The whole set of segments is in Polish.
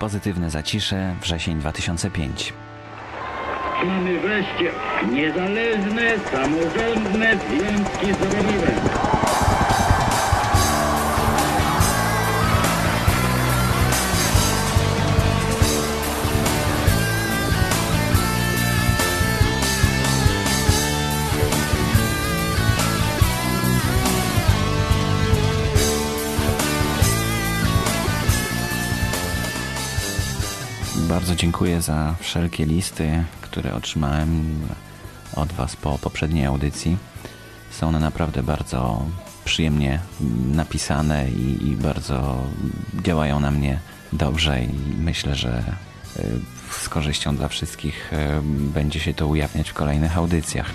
Pozytywne zacisze, wrzesień 2005. Mamy wreszcie niezależne, samorządne związki zawodowe. Bardzo dziękuję za wszelkie listy, które otrzymałem od Was po poprzedniej audycji. Są one naprawdę bardzo przyjemnie napisane i, i bardzo działają na mnie dobrze i myślę, że y, z korzyścią dla wszystkich y, będzie się to ujawniać w kolejnych audycjach.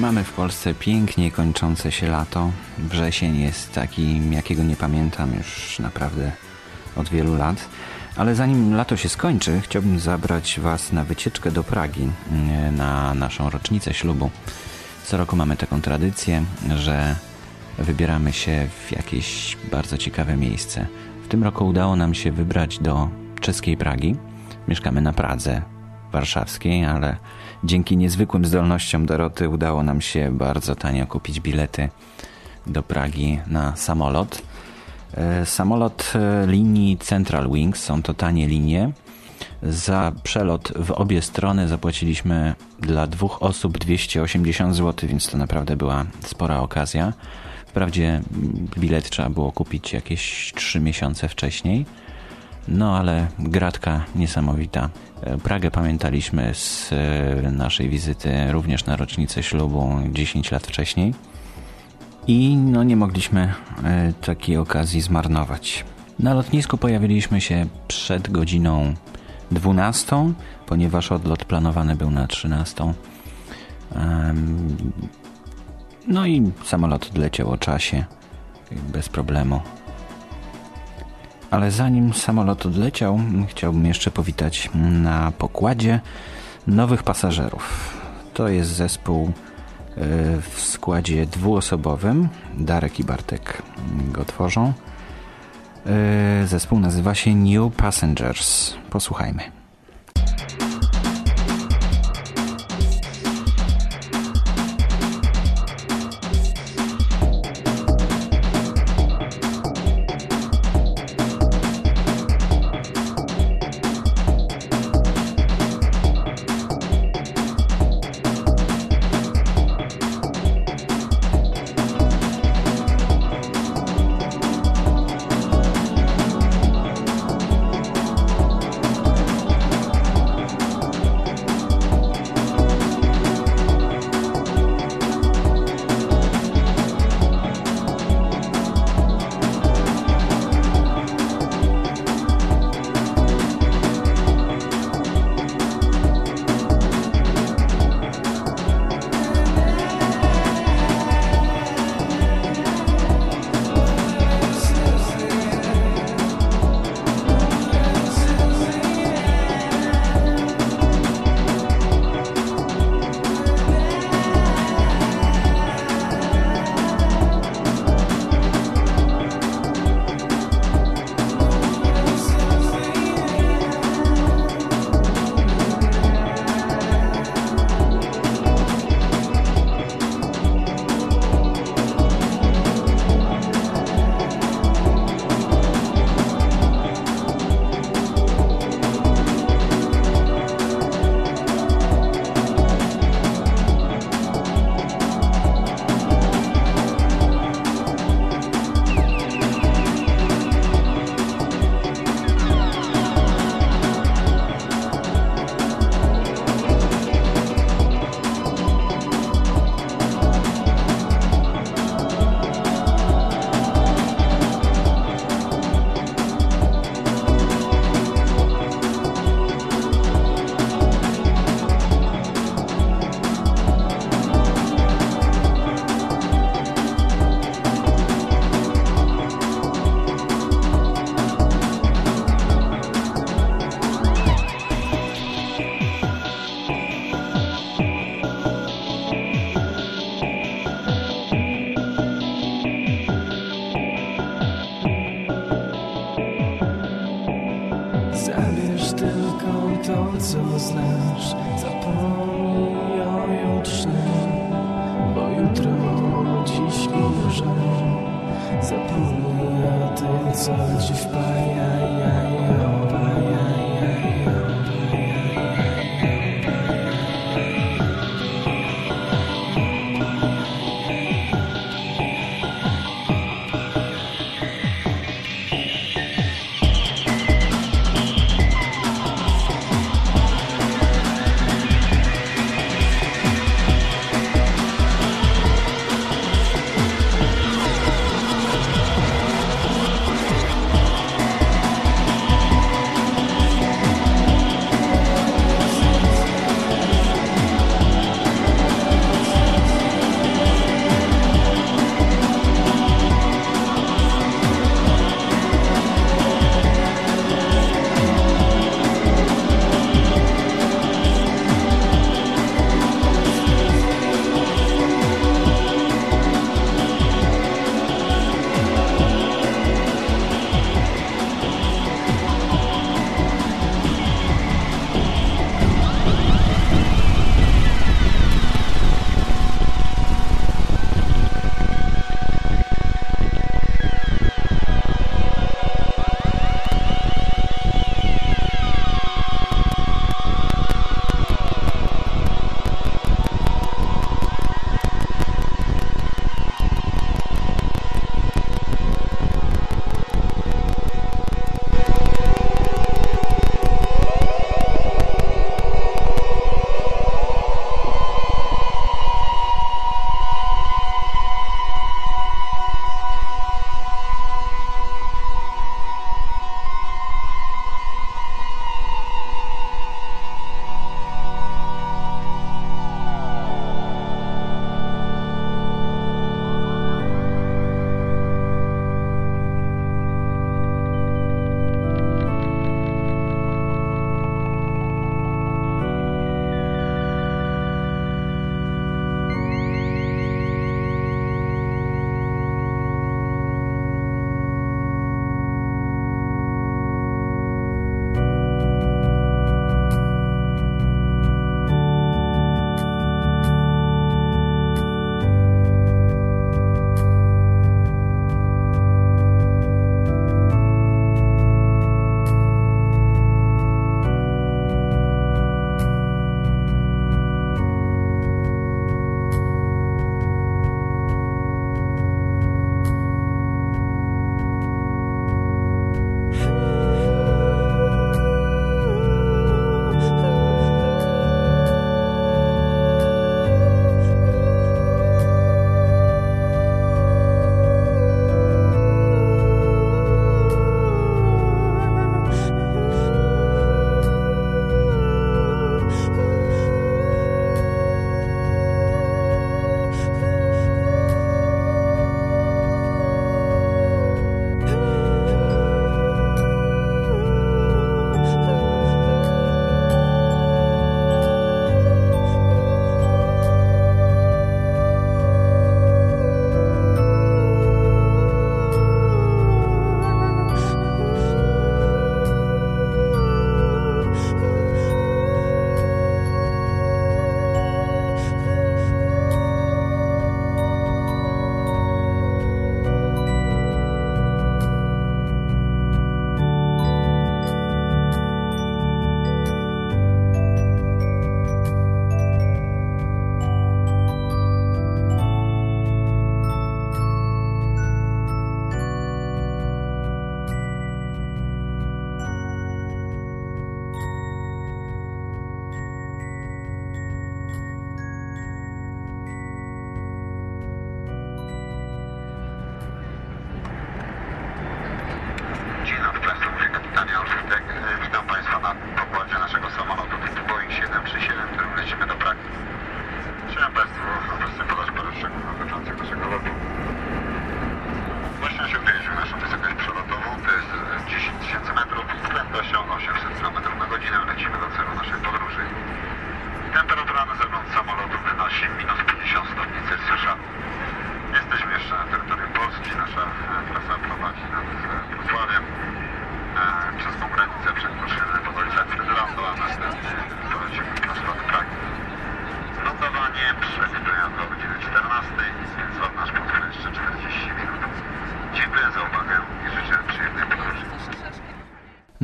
Mamy w Polsce pięknie kończące się lato. Wrzesień jest taki, jakiego nie pamiętam już naprawdę od wielu lat. Ale zanim lato się skończy, chciałbym zabrać Was na wycieczkę do Pragi, mm, na naszą rocznicę ślubu. Co roku mamy taką tradycję, że wybieramy się w jakieś bardzo ciekawe miejsce. W tym roku udało nam się wybrać do czeskiej Pragi. Mieszkamy na Pradze warszawskiej, ale dzięki niezwykłym zdolnościom Doroty udało nam się bardzo tanio kupić bilety do Pragi na samolot. E, Samolot e, linii Central Wings, są to tanie linie. Za przelot w obie strony zapłaciliśmy dla dwóch osób 280 zł, więc to naprawdę była spora okazja. Wprawdzie bilet trzeba było kupić jakieś 3 miesiące wcześniej, no ale gratka niesamowita. E, Pragę pamiętaliśmy z e, naszej wizyty również na rocznicę ślubu 10 lat wcześniej. I no nie mogliśmy e, takiej okazji zmarnować. Na lotnisku pojawiliśmy się przed godziną 12, ponieważ odlot planowany był na 13. Em, No i samolot odleciał o czasie bez problemu. Ale zanim samolot odleciał, chciałbym jeszcze powitać na pokładzie nowych pasażerów. To jest zespół y, w składzie dwuosobowym. Darek i Bartek go tworzą. Y, Zespół nazywa się New Passengers. Posłuchajmy.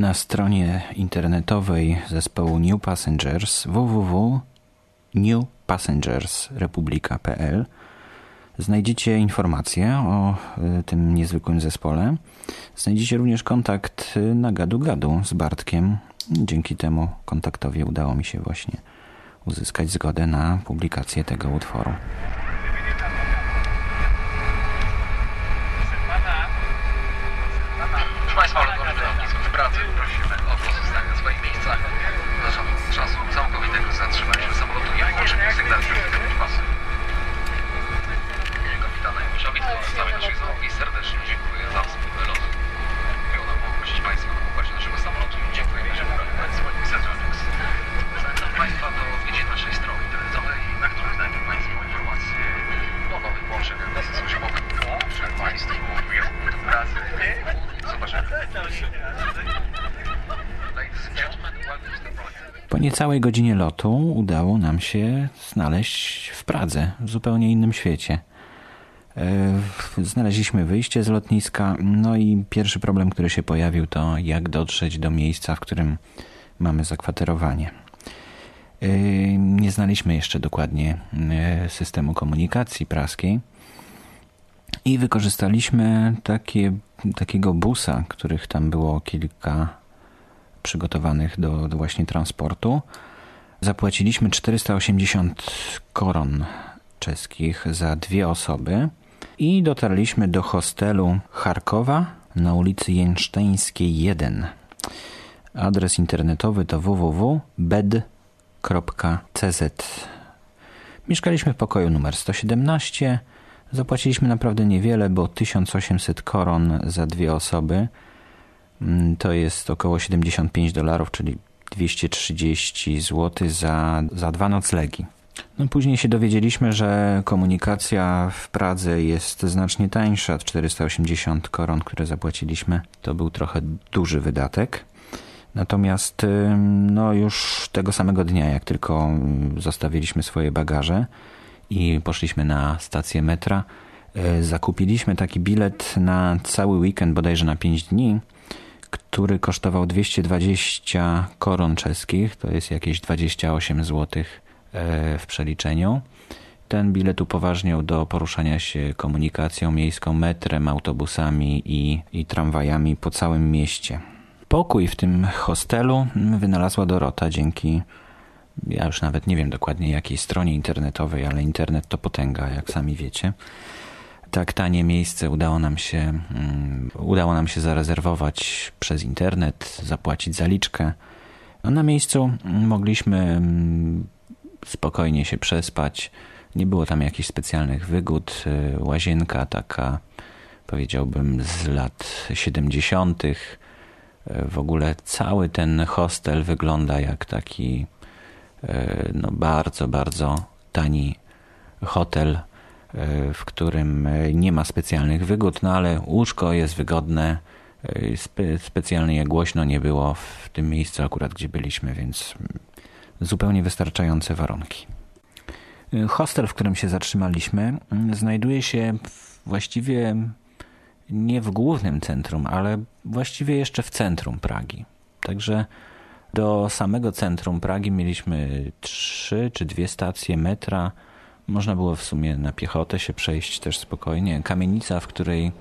Na stronie internetowej zespołu New Passengers www.newpassengersrepublika.pl znajdziecie informacje o y, tym niezwykłym zespole. Znajdziecie również kontakt y, na gadu-gadu z Bartkiem. Dzięki temu kontaktowi udało mi się właśnie uzyskać zgodę na publikację tego utworu. Proszę Państwa, ale do lotnisku w pracy prosimy o pozostanie na swoich miejscach. Zarząd czasu całkowitego zatrzymania samolotu i włączenia sygnalizacji pasy. Kapitana Januszowi to na całej naszej załogi serdecznie dziękuję za wspólny lot. Miło nam poprosić Państwa na pokładzie naszego samolotu i dziękujemy, że wybrali Państwo Emissatronics. Zachęcam Państwa do odwiedzin naszej strony internetowej, na której znajdą Państwo informacje o nowych połączeniach służbowych. Przed Państwu do pracy. Zobaczenia. Ladies and gentlemen, welcome to the flight. Po niecałej godzinie lotu udało nam się znaleźć w Pradze, w zupełnie innym świecie. E, Znaleźliśmy wyjście z lotniska, no i pierwszy problem, który się pojawił, to jak dotrzeć do miejsca, w którym mamy zakwaterowanie. E, Nie znaliśmy jeszcze dokładnie e, systemu komunikacji praskiej i wykorzystaliśmy takie, takiego busa, których tam było kilka przygotowanych do, do właśnie transportu. Zapłaciliśmy 480 koron czeskich za dwie osoby i dotarliśmy do hostelu Charkowa na ulicy Jęczteńskiej 1. Adres internetowy to www.bed.cz. Mieszkaliśmy w pokoju numer 117. Zapłaciliśmy naprawdę niewiele, bo 1800 koron za dwie osoby. Mm, To jest około 75 dolarów, czyli 230 zł za, za dwa noclegi. No później się dowiedzieliśmy, że komunikacja w Pradze jest znacznie tańsza. 480 koron, które zapłaciliśmy, to był trochę duży wydatek. Natomiast no już tego samego dnia, jak tylko zostawiliśmy swoje bagaże i poszliśmy na stację metra, y, zakupiliśmy taki bilet na cały weekend, bodajże na 5 dni, który kosztował 220 koron czeskich, to jest jakieś 28 zł w przeliczeniu. Ten bilet upoważniał do poruszania się komunikacją miejską, metrem, autobusami i, i tramwajami po całym mieście. Pokój w tym hostelu wynalazła Dorota dzięki, ja już nawet nie wiem dokładnie jakiej stronie internetowej, ale internet to potęga, jak sami wiecie. Tak tanie miejsce udało nam się, mm, udało nam się zarezerwować przez internet, zapłacić zaliczkę. No, na miejscu mogliśmy mm, spokojnie się przespać. Nie było tam jakichś specjalnych wygód. Y, Łazienka taka, powiedziałbym, z lat 70. Y, W ogóle cały ten hostel wygląda jak taki y, no, bardzo, bardzo tani hotel, w którym y, nie ma specjalnych wygód, no ale łóżko jest wygodne. y, Spe, specjalnie głośno nie było w tym miejscu akurat, gdzie byliśmy, więc zupełnie wystarczające warunki. Hostel, w którym się zatrzymaliśmy, znajduje się właściwie nie w głównym centrum, ale właściwie jeszcze w centrum Pragi. Także do samego centrum Pragi mieliśmy trzy czy dwie stacje metra. Można było w sumie na piechotę się przejść też spokojnie. Kamienica, w której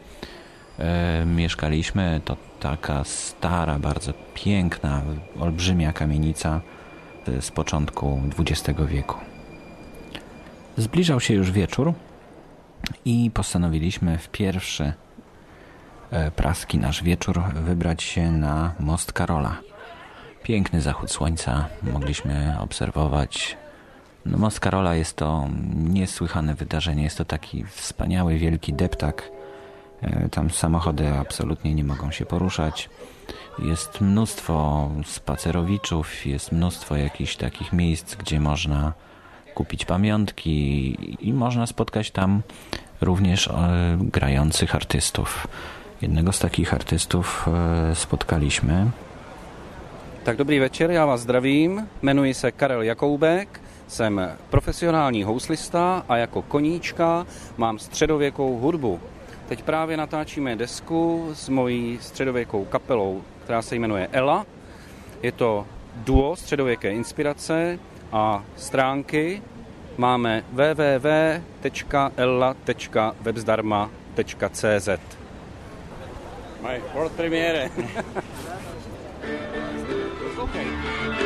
e, mieszkaliśmy, to taka stara, bardzo piękna, olbrzymia kamienica e, z początku XX wieku. Zbliżał się już wieczór i postanowiliśmy w pierwszy e, praski nasz wieczór wybrać się na most Karola. Piękny zachód słońca mogliśmy obserwować. No, most Karola jest to niesłychane wydarzenie. Jest to taki wspaniały, wielki deptak. E, Tam samochody absolutnie nie mogą się poruszać. Jest mnóstwo spacerowiczów, jest mnóstwo jakichś takich miejsc, gdzie można kupić pamiątki i można spotkać tam również e, grających artystów. Jednego z takich artystów e, spotkaliśmy. Tak dobrý večer, já vás zdravím. Jmenuji se Karel Jakoubek, jsem profesionální houslista a jako koníčka mám středověkou hudbu. Teď právě natáčíme desku s mojí středověkou kapelou, která se jmenuje Ella. Je to duo středověké inspirace a stránky máme www.ella.webzdarma.cz Moje world premiére. Pojďme,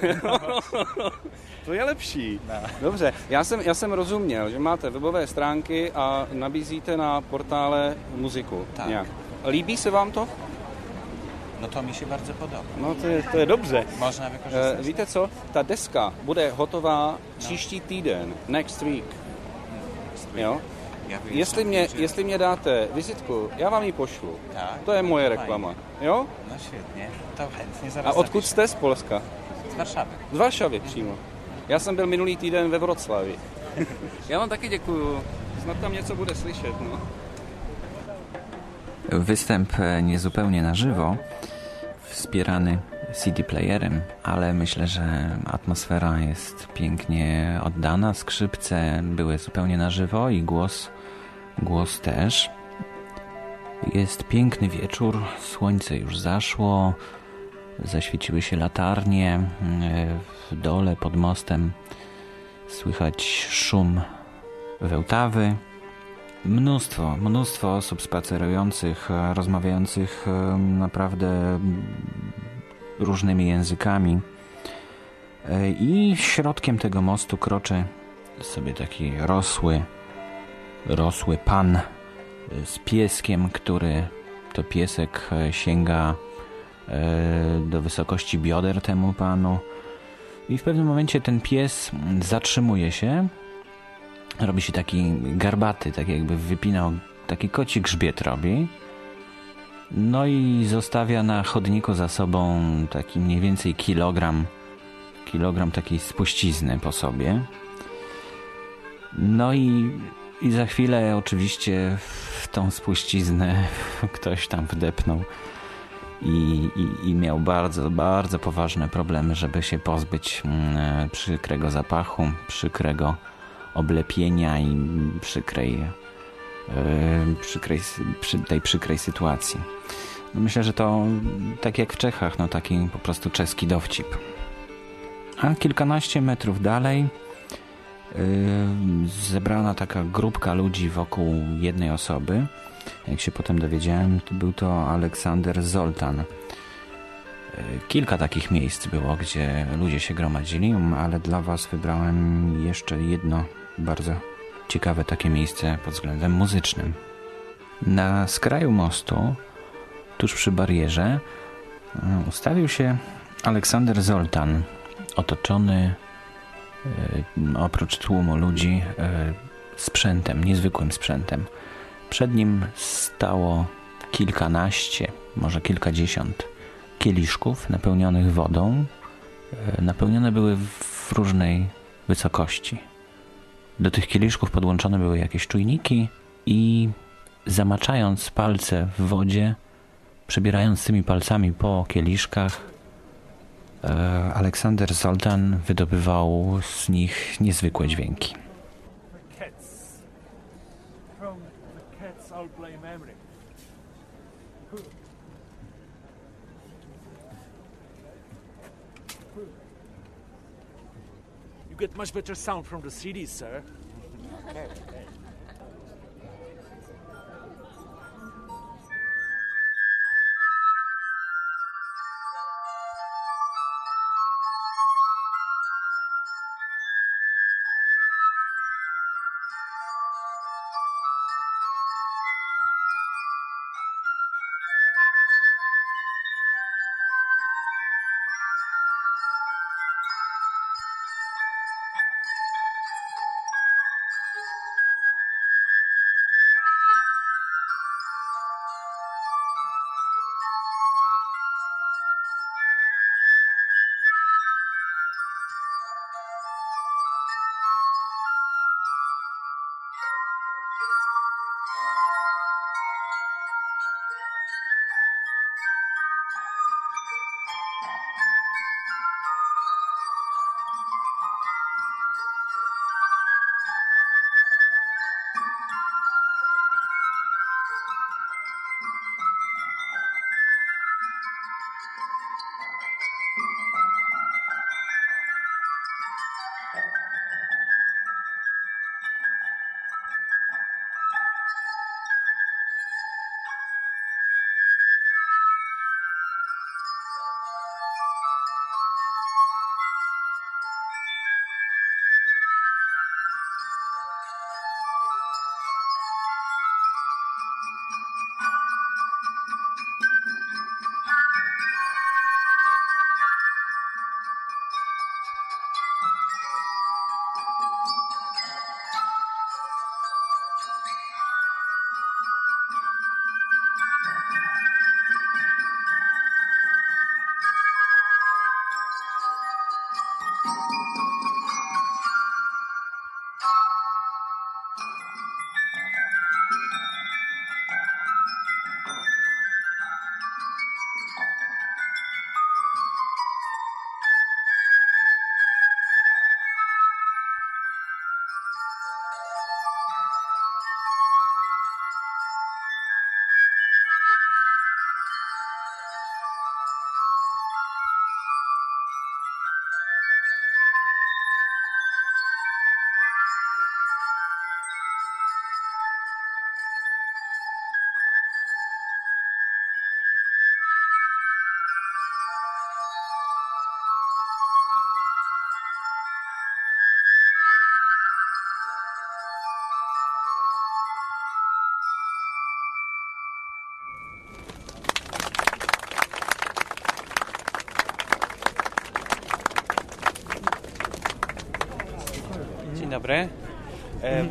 to je lepší. Dobře, já jsem, já jsem rozuměl, že máte webové stránky a nabízíte na portále muziku. Tak. Nějak. Líbí se vám to? No to mi się bardzo podoba. No to je, to je dobře. Można Eh, wykorzystać. víte co? Ta deska bude hotová příští týden, next week. Jo? Ja wyjeżdżam Jestli mě, jestli mě dáte vizitku, já vám ji pošlu. Tak. To je moje reklama. Jo? No świetnie. To chętnie A odkud napiszę. jste z Polska? Warszawy. Z Varšavy přímo. Já jsem byl minulý týden ve Vroclavi. Já vám taky děkuju. Snad tam něco bude slyšet, no. Występ e, niezupełnie na żywo, wspierany CD playerem, ale myślę, że atmosfera jest pięknie oddana. Skrzypce były zupełnie na żywo i głos, głos też. Jest piękny wieczór, słońce już zaszło, zaświeciły się latarnie, e, w dole pod mostem słychać szum wełtawy. Mnóstwo, mnóstwo osób spacerujących, rozmawiających naprawdę mm, różnymi językami. E, I środkiem tego mostu kroczy sobie taki rosły, rosły pan e, z pieskiem, który to piesek e, sięga do wysokości bioder temu panu. I w pewnym momencie ten pies zatrzymuje się robi się taki garbaty, tak jakby wypinał, taki koci grzbiet robi. No i zostawia na chodniku za sobą taki mniej więcej kilogram, kilogram takiej spuścizny po sobie. No i, i za chwilę oczywiście w tą spuściznę ktoś tam wdepnął i, i, i miał bardzo, bardzo poważne problemy, żeby się pozbyć mm, przykrego zapachu, przykrego oblepienia i przykrej, yy, przykrej, przy tej przykrej sytuacji. No Myślę, że to tak jak w Czechach, no taki po prostu czeski dowcip. A kilkanaście metrów dalej yy, zebrana taka grupka ludzi wokół jednej osoby. Jak się potem dowiedziałem, to był to Aleksander Zoltan. Yy, Kilka takich miejsc było, gdzie ludzie się gromadzili, ale dla Was wybrałem jeszcze jedno bardzo ciekawe takie miejsce pod względem muzycznym. Na skraju mostu, tuż przy barierze, e, ustawił się Aleksander Zoltan, otoczony e, oprócz tłumu ludzi e, sprzętem, niezwykłym sprzętem. Przed nim stało kilkanaście, może kilkadziesiąt kieliszków napełnionych wodą. E, Napełnione były w różnej wysokości. Do tych kieliszków podłączone były jakieś czujniki i zamaczając palce w wodzie, przebierając tymi palcami po kieliszkach, e, Aleksander Zoltan wydobywał z nich niezwykłe dźwięki. Get much better sound from the CDs, sir.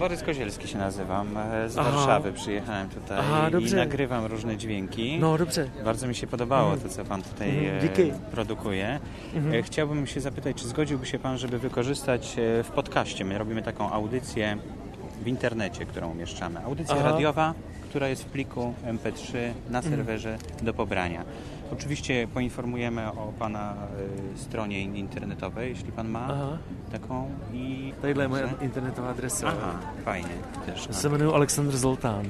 Borys Kozielski się nazywam. E, z Aha. Warszawy przyjechałem tutaj Aha, i nagrywam różne dźwięki. No dobrze. Bardzo mi się podobało to, co Pan tutaj Mhm, e, produkuje. E, Chciałbym się zapytać, czy zgodziłby się Pan, żeby wykorzystać w podcaście? My robimy taką audycję w internecie, którą umieszczamy. Audycja Aha. radiowa, która jest w pliku MP3 na Mhm. serwerze do pobrania. Oczywiście poinformujemy o Pana e, stronie internetowej, jeśli Pan ma Aha. taką i... Tadyhle je moje internetová adresa. Aha, fajnie. Też, Já se jmenuji Alexander Zoltán.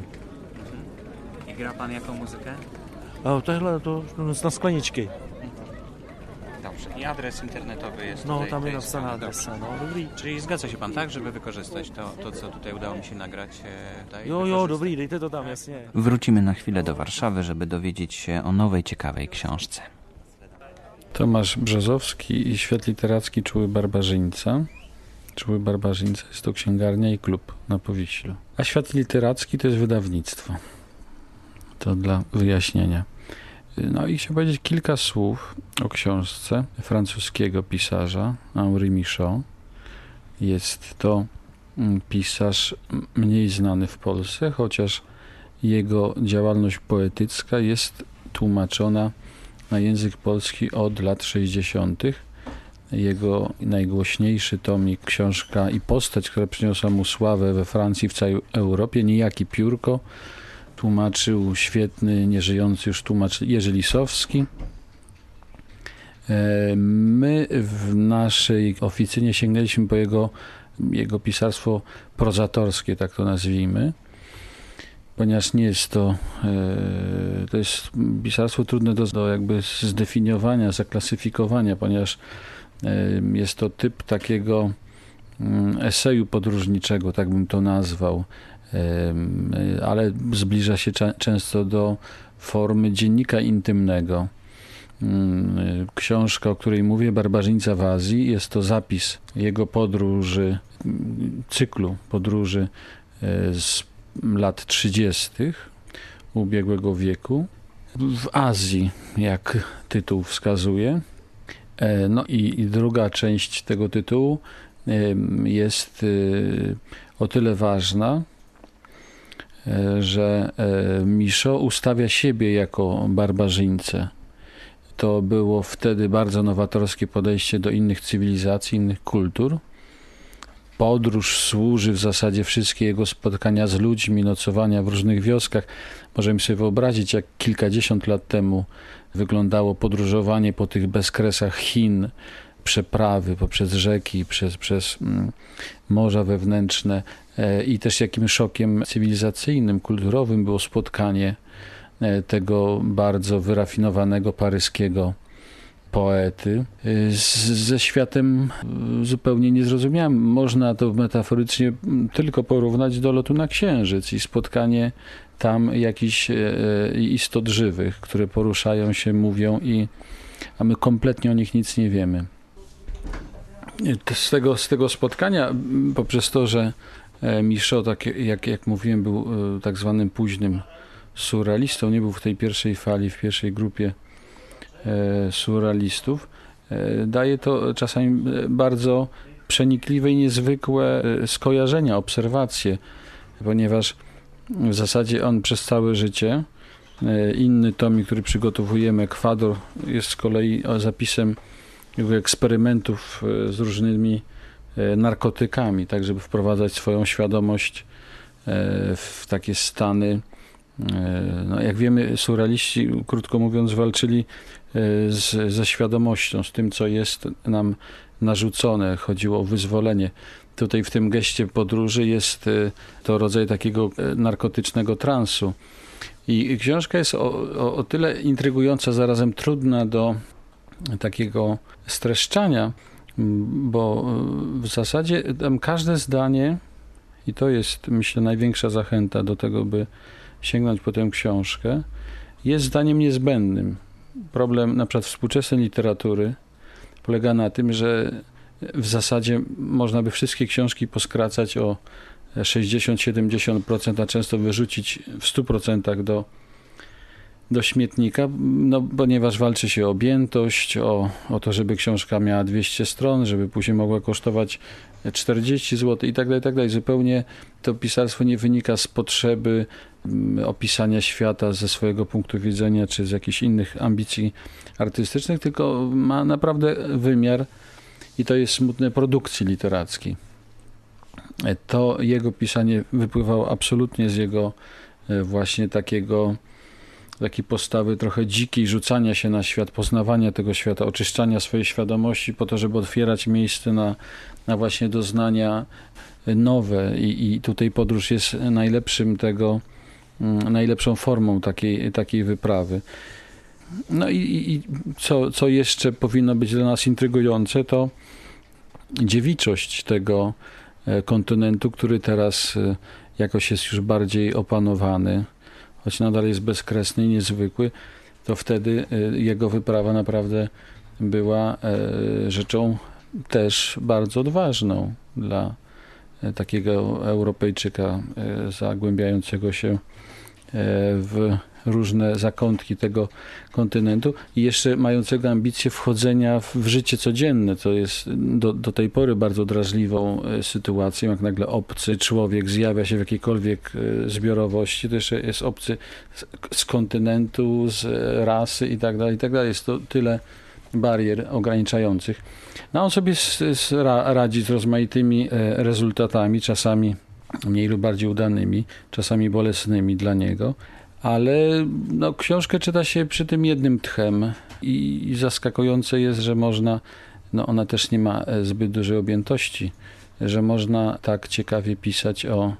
I gra Pan jaką muzykę? A tohle to na skleničky. Dobrze. I adres internetowy jest No, tutaj. tam tej je napsaná strony. adresa. No, dobrý. Czyli zgadza się Pan tak, żeby wykorzystać to, to co tutaj udało mi się nagrać e, tutaj? Jo, jo, wykorzystać? dobrý, dejte to tam, jasně. Wrócimy na chwilę do Warszawy, żeby dowiedzieć się o nowej, ciekawej książce. Tomasz Brzozowski i Świat Literacki Czuły Barbarzyńca. Czuły Barbarzyńca jest to księgarnia i klub na Powiślu. A Świat Literacki to jest wydawnictwo. To dla wyjaśnienia. No i chciałbym powiedzieć kilka słów o książce francuskiego pisarza Henri Michaud. Jest to mm, pisarz mniej znany w Polsce, chociaż jego działalność poetycka jest tłumaczona na język polski od lat 60. Jego najgłośniejszy tomik, książka i postać, która przyniosła mu sławę we Francji, w całej Europie, niejaki Piórko, tłumaczył świetny, nieżyjący już tłumacz Jerzy Lisowski. E, My w naszej oficynie sięgnęliśmy po jego, jego pisarstwo prozatorskie, tak to nazwijmy, ponieważ nie jest to, e, to jest pisarstwo trudne do, do jakby zdefiniowania, zaklasyfikowania, ponieważ e, jest to typ takiego mm, eseju podróżniczego, tak bym to nazwał, y, ale zbliża się często do formy dziennika intymnego. Mm, Książka, o której mówię, Barbarzyńca w Azji, jest to zapis jego podróży, mm, cyklu podróży e, z lat 30. ubiegłego wieku w Azji, jak tytuł wskazuje. E, No i, i druga część tego tytułu jest y, o tyle ważna, e, że e, Miszo ustawia siebie jako barbarzyńcę. To było wtedy bardzo nowatorskie podejście do innych cywilizacji, innych kultur. Podróż służy w zasadzie wszystkie jego spotkania z ludźmi, nocowania w różnych wioskach. Możemy sobie wyobrazić, jak kilkadziesiąt lat temu wyglądało podróżowanie po tych bezkresach Chin, przeprawy poprzez rzeki, przez, przez mm, morza wewnętrzne e, i też jakim szokiem cywilizacyjnym, kulturowym było spotkanie e, tego bardzo wyrafinowanego paryskiego poety e, z, ze światem e, zupełnie niezrozumiałym. Można to metaforycznie m, tylko porównać do lotu na księżyc i spotkanie tam jakichś e, e, istot żywych, które poruszają się, mówią i a my kompletnie o nich nic nie wiemy. Z tego, z tego spotkania, m, poprzez to, że e, Michaud, tak jak, jak mówiłem, był tak zwanym późnym surrealistą, nie był w tej pierwszej fali, w pierwszej grupie surrealistów, e, daje to czasami e, bardzo przenikliwe i niezwykłe e, skojarzenia, obserwacje, ponieważ w zasadzie on przez całe życie, e, inny tomik, który przygotowujemy, Ekwador, jest z kolei zapisem jego eksperymentów e, z różnymi e, narkotykami, tak żeby wprowadzać swoją świadomość e, w takie stany. e, No, jak wiemy, surrealiści, krótko mówiąc, walczyli e, z, ze świadomością, z tym, co jest nam narzucone. Chodziło o wyzwolenie. Tutaj w tym geście podróży jest e, to rodzaj takiego e, narkotycznego transu. I książka jest o, o, o tyle intrygująca, zarazem trudna do takiego streszczania, bo w zasadzie każde zdanie, i to jest myślę największa zachęta do tego, by sięgnąć po tę książkę, jest zdaniem niezbędnym. Problem na przykład współczesnej literatury polega na tym, że w zasadzie można by wszystkie książki poskracać o 60-70%, a często wyrzucić w 100% do, do śmietnika, no, ponieważ walczy się o objętość, o, o to, żeby książka miała 200 stron, żeby później mogła kosztować 40 zł i tak dalej, i tak dalej. Zupełnie to pisarstwo nie wynika z potrzeby mm, opisania świata ze swojego punktu widzenia, czy z jakichś innych ambicji artystycznych, tylko ma naprawdę wymiar i to jest smutne produkcji literackiej. E, To jego pisanie wypływało absolutnie z jego e, właśnie takiego takiej postawy trochę dzikiej, rzucania się na świat, poznawania tego świata, oczyszczania swojej świadomości po to, żeby otwierać miejsce na, na właśnie doznania nowe i, i tutaj podróż jest najlepszym tego, mm, najlepszą formą takiej, takiej wyprawy. No i, i co, co jeszcze powinno być dla nas intrygujące, to dziewiczość tego e, kontynentu, który teraz e, jakoś jest już bardziej opanowany, choć nadal jest bezkresny i niezwykły, to wtedy e, jego wyprawa naprawdę była e, rzeczą też bardzo odważną dla e, takiego Europejczyka zagłębiającego się w różne zakątki tego kontynentu i jeszcze mającego ambicje wchodzenia w, życie codzienne. To jest do, do tej pory bardzo drażliwą e, sytuacją, jak nagle obcy człowiek zjawia się w jakiejkolwiek e, zbiorowości, to jeszcze jest obcy z, z kontynentu, z rasy i tak dalej, i tak. Jest to tyle barier ograniczających. No on sobie s, s, ra, radzi z rozmaitymi e, rezultatami, czasami mniej lub bardziej udanymi, czasami bolesnymi dla niego, ale no, książkę czyta się przy tym jednym tchem i, zaskakujące jest, że można, no ona też nie ma e, zbyt dużej objętości, że można tak ciekawie pisać o,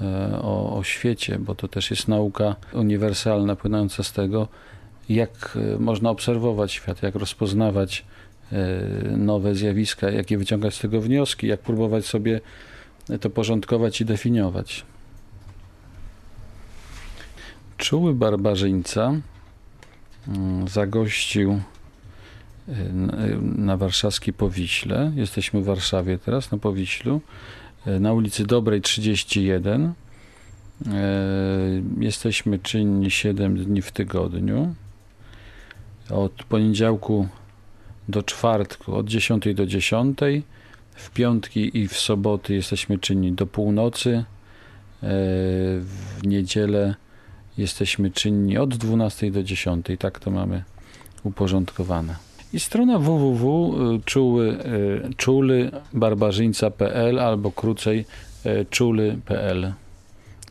e, o, o świecie, bo to też jest nauka uniwersalna płynąca z tego, jak e, można obserwować świat, jak rozpoznawać nowe zjawiska, jakie wyciągać z tego wnioski, jak próbować sobie to porządkować i definiować. Czuły barbarzyńca mm, zagościł y, y, na warszawskiej Powiśle. Jesteśmy w Warszawie teraz, na Powiślu, y, na ulicy Dobrej 31. Y, Jesteśmy czynni 7 dni w tygodniu. Od poniedziałku do czwartku, od 10 do 10. W piątki i w soboty jesteśmy czynni do północy. W niedzielę jesteśmy czynni od 12 do 10. Tak to mamy uporządkowane. I strona www.czuły, e, czulybarbarzyńca.pl albo krócej e, czuly.pl.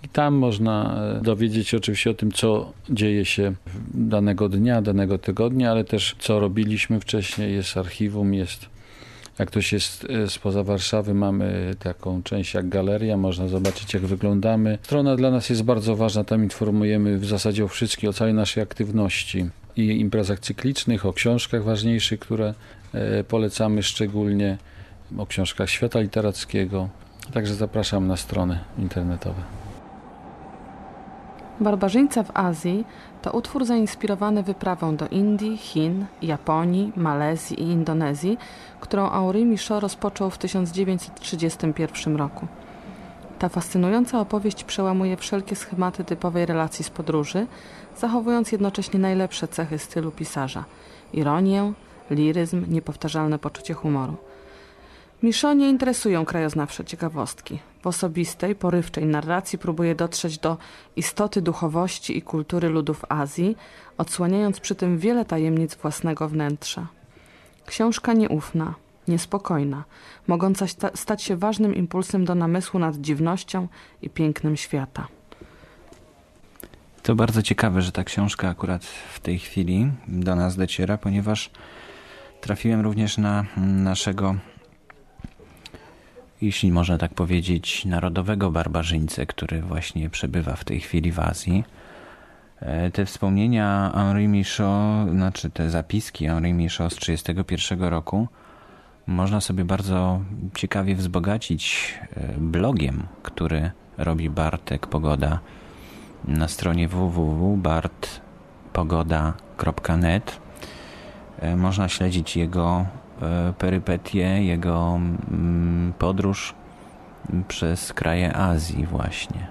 I tam można dowiedzieć się oczywiście o tym, co dzieje się danego dnia, danego tygodnia, ale też co robiliśmy wcześniej. Jest archiwum, jest jak ktoś jest e, spoza Warszawy, mamy taką część jak galeria, można zobaczyć jak wyglądamy. Strona dla nas jest bardzo ważna, tam informujemy w zasadzie o wszystkich, o całej naszej aktywności i imprezach cyklicznych, o książkach ważniejszych, które e, polecamy szczególnie, o książkach świata literackiego. Także zapraszam na strony internetowe. Barbarzyńca w Azji to utwór zainspirowany wyprawą do Indii, Chin, Japonii, Malezji i Indonezji, którą Henri Michaud rozpoczął w 1931 roku. Ta fascynująca opowieść przełamuje wszelkie schematy typowej relacji z podróży, zachowując jednocześnie najlepsze cechy stylu pisarza ironię, liryzm, niepowtarzalne poczucie humoru. Michaud nie interesują krajoznawcze ciekawostki. W osobistej, porywczej narracji próbuje dotrzeć do istoty duchowości i kultury ludów Azji, odsłaniając przy tym wiele tajemnic własnego wnętrza. Książka nieufna, niespokojna, mogąca sta- stać się ważnym impulsem do namysłu nad dziwnością i pięknem świata. To bardzo ciekawe, że ta książka akurat w tej chwili do nas dociera, ponieważ trafiłem również na naszego, jeśli można tak powiedzieć, narodowego barbarzyńcę, który właśnie przebywa w tej chwili w Azji. E, Te wspomnienia Henri Michaud, znaczy te zapiski Henri Michaud z 1931 roku, można sobie bardzo ciekawie wzbogacić e, blogiem, który robi Bartek Pogoda na stronie www.bartpogoda.net. E, Można śledzić jego perypetie, jego mm, podróż przez kraje Azji właśnie.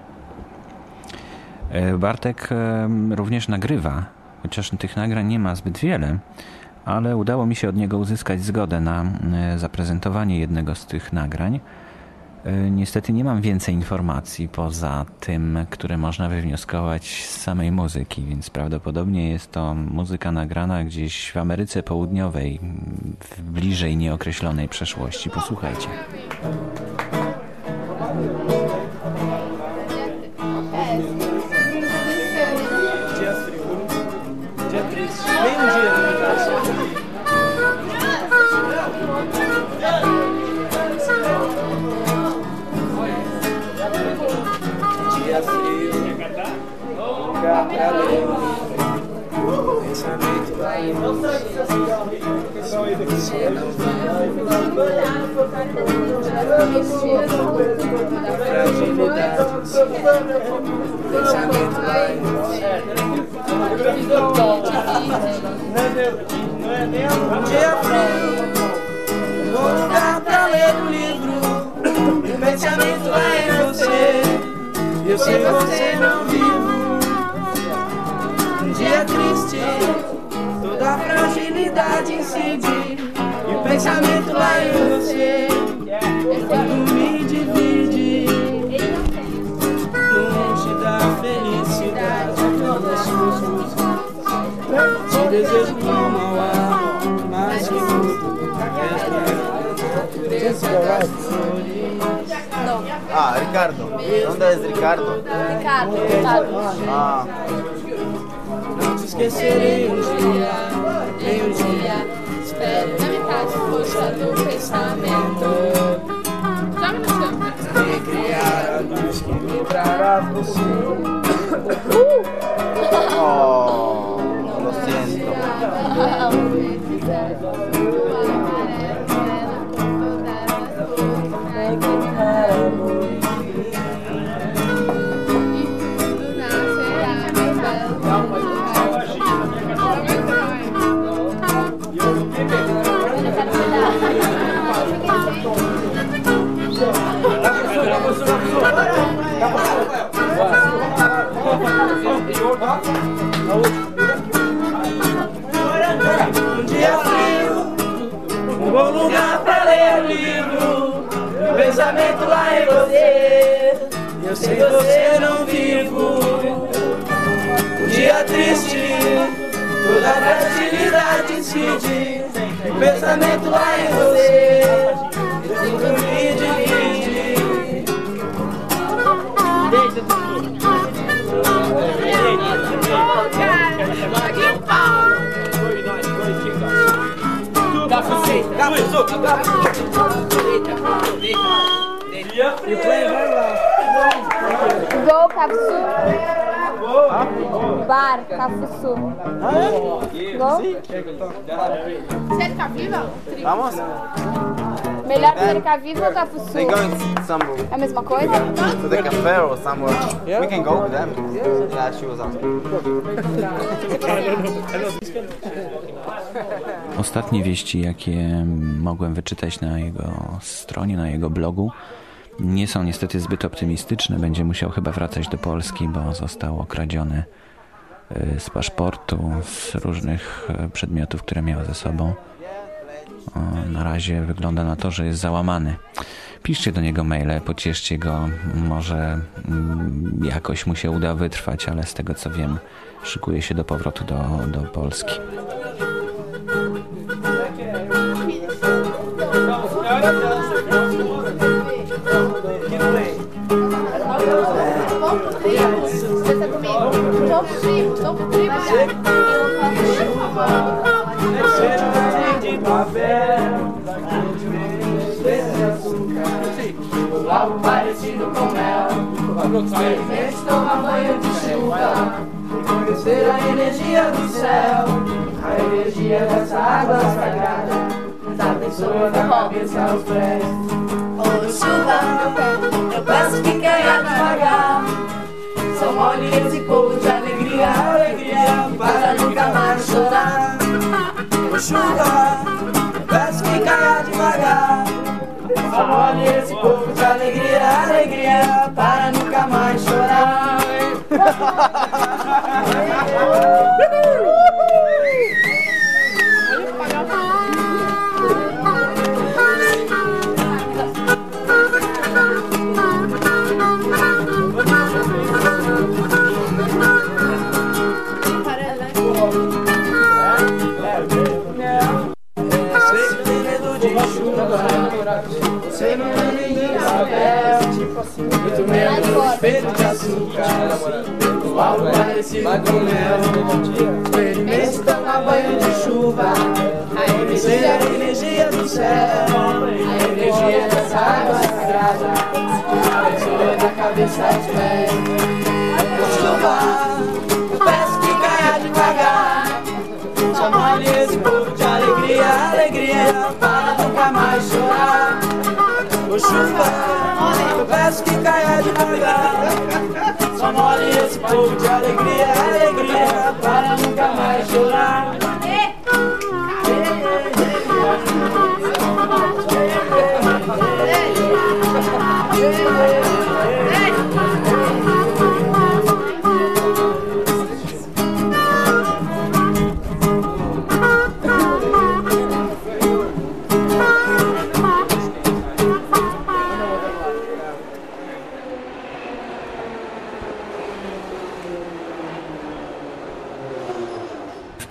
E, Bartek e, również nagrywa, chociaż tych nagrań nie ma zbyt wiele, ale udało mi się od niego uzyskać zgodę na e, zaprezentowanie jednego z tych nagrań. E, Niestety nie mam więcej informacji poza tym, które można wywnioskować z samej muzyki, więc prawdopodobnie jest to muzyka nagrana gdzieś w Ameryce Południowej, w bliżej nieokreślonej przeszłości. Posłuchajcie. Dia lugar pra ler. Pensamento vai. Pensamento Dia frio, um lugar pra ler um livro. O pensamento vai em você. Eu sei você não vivo triste, toda a fragilidade incide. E o pensamento lá em você, quando me divide. Longe da felicidade, te desejo como ao ar, mais que tudo, és minha natureza. Ah, Ricardo. ¿Dónde es Ricardo? Ricardo, Ricardo. Ah. Esquecerei um dia, nem um dia. Espero na metade roxa do pensamento. Me. Recriar a luz que me trará você. Oh, lo siento. Um dia frio, um bom lugar pra ler livro. Um pensamento lá em você. Eu sem você não vivo. Um dia triste, toda a fragilidade incide. Um pensamento lá em você. Dá pro seis, dá pro suco, dá pro Aproveita, aproveita. E o play vai lá. Gol, Cafuçu. Bar, Cafuçu. Gol? Você tá viva? Vamos. Melhor cerca viva ou Cafuçu? They going somewhere É a mesma coisa? to the cafe or somewhere. We can go with them. Yeah, she was asking. Ostatnie wieści, jakie mogłem wyczytać na jego stronie, na jego blogu, nie są niestety zbyt optymistyczne. Będzie musiał chyba wracać do Polski, bo został okradziony y, z paszportu, z różnych y, przedmiotów, które miał ze sobą. Na razie wygląda na to, że jest załamany. Piszcie do niego maile, pocieszcie go. Może mm, jakoś mu się uda wytrwać, ale z tego co wiem, szykuje się do powrotu do, do Polski. Tá frio. de papel, algo parecido com mel. Experimente tomar banho de chuva e conhecer a energia do céu, a energia dessa água sagrada, da pessoa da cabeça aos pés. Ô chuva, eu peço que caia devagar. Só molhe esse povo de alegria, alegria, para nunca mais chorar. Ô chuva, devagar. Só molhe esse povo de alegria, alegria, para nunca mais chorar. Muito menos feito de açúcar, ou algo parecido com mel. Experimente tomar banho de chuva, conhecer a energia do céu, a energia dessa água sagrada, a pessoa da cabeça aos pés. Chuva, chuva, eu peço que caia devagar. Só molhe esse povo de alegria, alegria, para nunca mais chorar.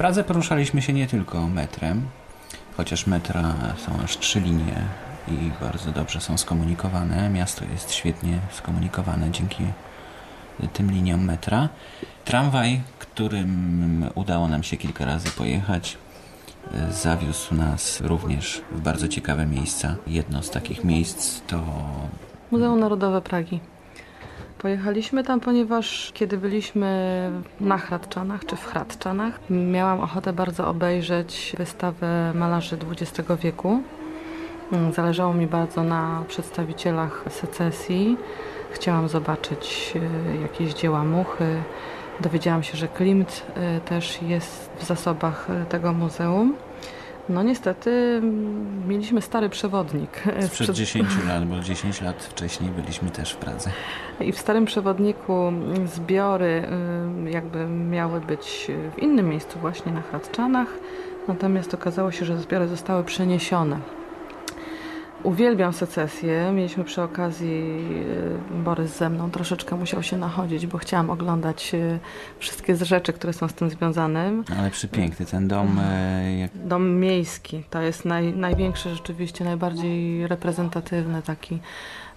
Pradze poruszaliśmy się nie tylko metrem, chociaż metra są aż trzy linie i bardzo dobrze są skomunikowane. Miasto jest świetnie skomunikowane dzięki tym liniom metra. Tramwaj, którym udało nam się kilka razy pojechać, zawiózł nas również w bardzo ciekawe miejsca. Jedno z takich miejsc to Muzeum Narodowe Pragi. Pojechaliśmy tam, ponieważ kiedy byliśmy na Hradczanach czy w Hradczanach, miałam ochotę bardzo obejrzeć wystawę malarzy XX wieku. Mm, Zależało mi bardzo na przedstawicielach secesji. Chciałam zobaczyć e, jakieś dzieła muchy. Dowiedziałam się, że Klimt e, też jest w zasobach e, tego muzeum. No niestety mieliśmy stary przewodnik. sprzed 10 lat, bo 10 lat wcześniej byliśmy też w Pradze. I w starym przewodniku zbiory y, jakby miały być w innym miejscu, właśnie na Hradczanach, natomiast okazało się, że zbiory zostały przeniesione. Uwielbiam secesję. Mieliśmy przy okazji y, Borys ze mną troszeczkę musiał się nachodzić, bo chciałam oglądać y, wszystkie rzeczy, które są z tym związane. Ale przepiękny ten dom. e, Jak... Dom miejski to jest naj, największy, rzeczywiście najbardziej reprezentatywny taki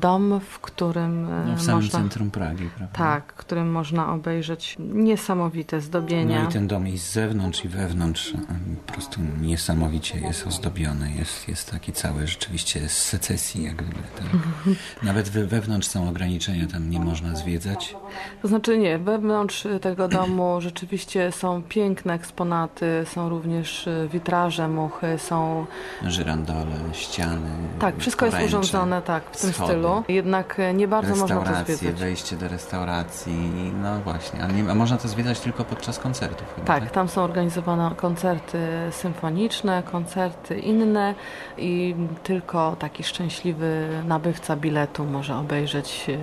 dom, w którym e, No, w samym można. centrum Pragi, prawda? Tak, w którym można obejrzeć niesamowite zdobienia. No i ten dom i z zewnątrz i wewnątrz em, po prostu niesamowicie jest ozdobiony. Jest, jest taki cały rzeczywiście z secesji jakby. Ten. Nawet we, wewnątrz są ograniczenia, tam nie można zwiedzać. To znaczy nie, wewnątrz tego domu rzeczywiście są piękne eksponaty, są również e, witraże muchy, są... Żyrandole, ściany, Tak, wszystko jest poręcze, urządzone tak, w tym schody, stylu. Jednak e, nie bardzo można to Restauracje, zwiedzać. wejście do restauracji, no właśnie, ale nie, a można to zwiedzać tylko podczas koncertów. Chyba, Tak, tam są organizowane koncerty symfoniczne, koncerty inne i tylko taki szczęśliwy nabywca biletu może obejrzeć, e,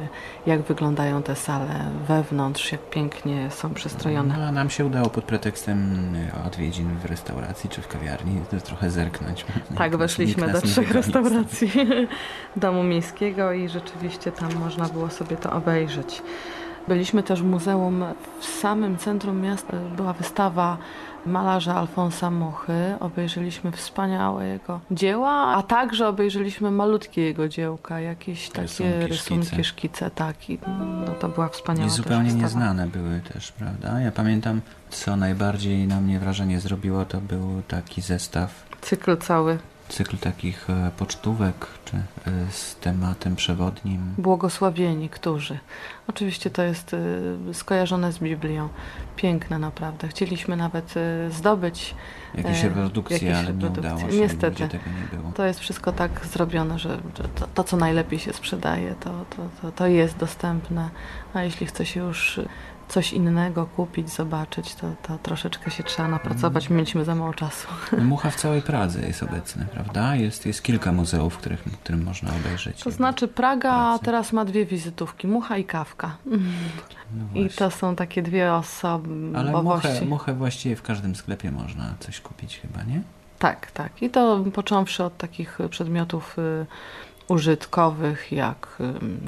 jak wyglądają te sale wewnątrz, jak pięknie są przystrojone. No, a nam się udało pod pretekstem y, odwiedzin w restauracji czy w kawiarni trochę zerknąć. Tak, weszliśmy do trzech restauracji domu miejskiego i rzeczywiście tam można było sobie to obejrzeć. Byliśmy też w muzeum w samym centrum miasta. Była wystawa malarza Alfonsa Muchy. Obejrzeliśmy wspaniałe jego dzieła, a także obejrzeliśmy malutkie jego dziełka, jakieś takie Rysunki, rysunki, szkice. szkice. tak. I, no, to była wspaniała I zupełnie nieznane były też, prawda? Ja pamiętam, co najbardziej na mnie wrażenie zrobiło, to był taki zestaw, Cykl cały. Cykl takich e, pocztówek, czy e, z tematem przewodnim. Błogosławieni, którzy. Oczywiście to jest y, skojarzone z Biblią. Piękne naprawdę. Chcieliśmy nawet zdobyć Jakieś e, reprodukcje, jakieś ale nie reprodukcje. udało się, Niestety. tego nie było. To jest wszystko tak zrobione, że, że to, to, co najlepiej się sprzedaje, to, to, to, to jest dostępne. A jeśli chce się już coś innego kupić, zobaczyć, to, to troszeczkę się trzeba napracować. Mieliśmy za mało czasu. No, Mucha w całej Pradze jest obecny, prawda? Jest, jest kilka muzeów, w których, w którym można obejrzeć. To znaczy Praga teraz ma dwie wizytówki, Mucha i Kawka. I to są takie dwie Ale osobowości. muchę, muchę właściwie w każdym sklepie można coś kupić chyba, nie? Tak, tak. I to począwszy od takich przedmiotów y, użytkowych, jak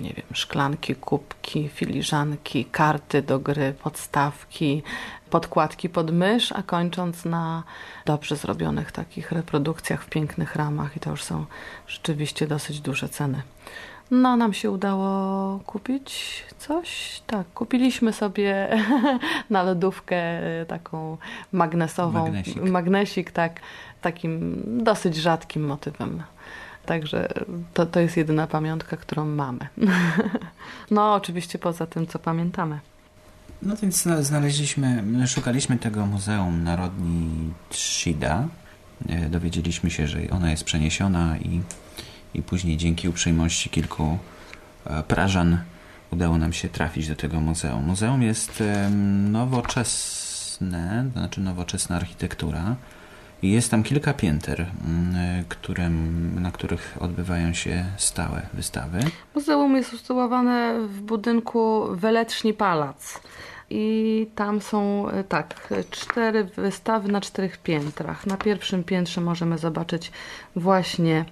nie wiem, szklanki, kubki, filiżanki, karty do gry, podstawki, podkładki pod mysz, a kończąc na dobrze zrobionych takich reprodukcjach w pięknych ramach i to już są rzeczywiście dosyć duże ceny. No, nam się udało kupić coś. Tak, kupiliśmy sobie na lodówkę y, taką magnesową. Magnesik. Magnesik, tak, takim dosyć rzadkim motywem. Także to, to jest jedyna pamiątka, którą mamy. No, oczywiście poza tym, co pamiętamy. No więc zna- znaleźliśmy, szukaliśmy tego Muzeum Narodni Shida. E, Dowiedzieliśmy się, że ona jest przeniesiona i, i później dzięki uprzejmości kilku e, Prażan udało nam się trafić do tego muzeum. Muzeum jest nowoczesne, to znaczy nowoczesna architektura. Jest tam kilka pięter, m, którym, na których odbywają się stałe wystawy. Muzeum jest usytuowane w budynku Weleczni Palac. I tam są e, tak, cztery wystawy na czterech piętrach. Na pierwszym piętrze możemy zobaczyć właśnie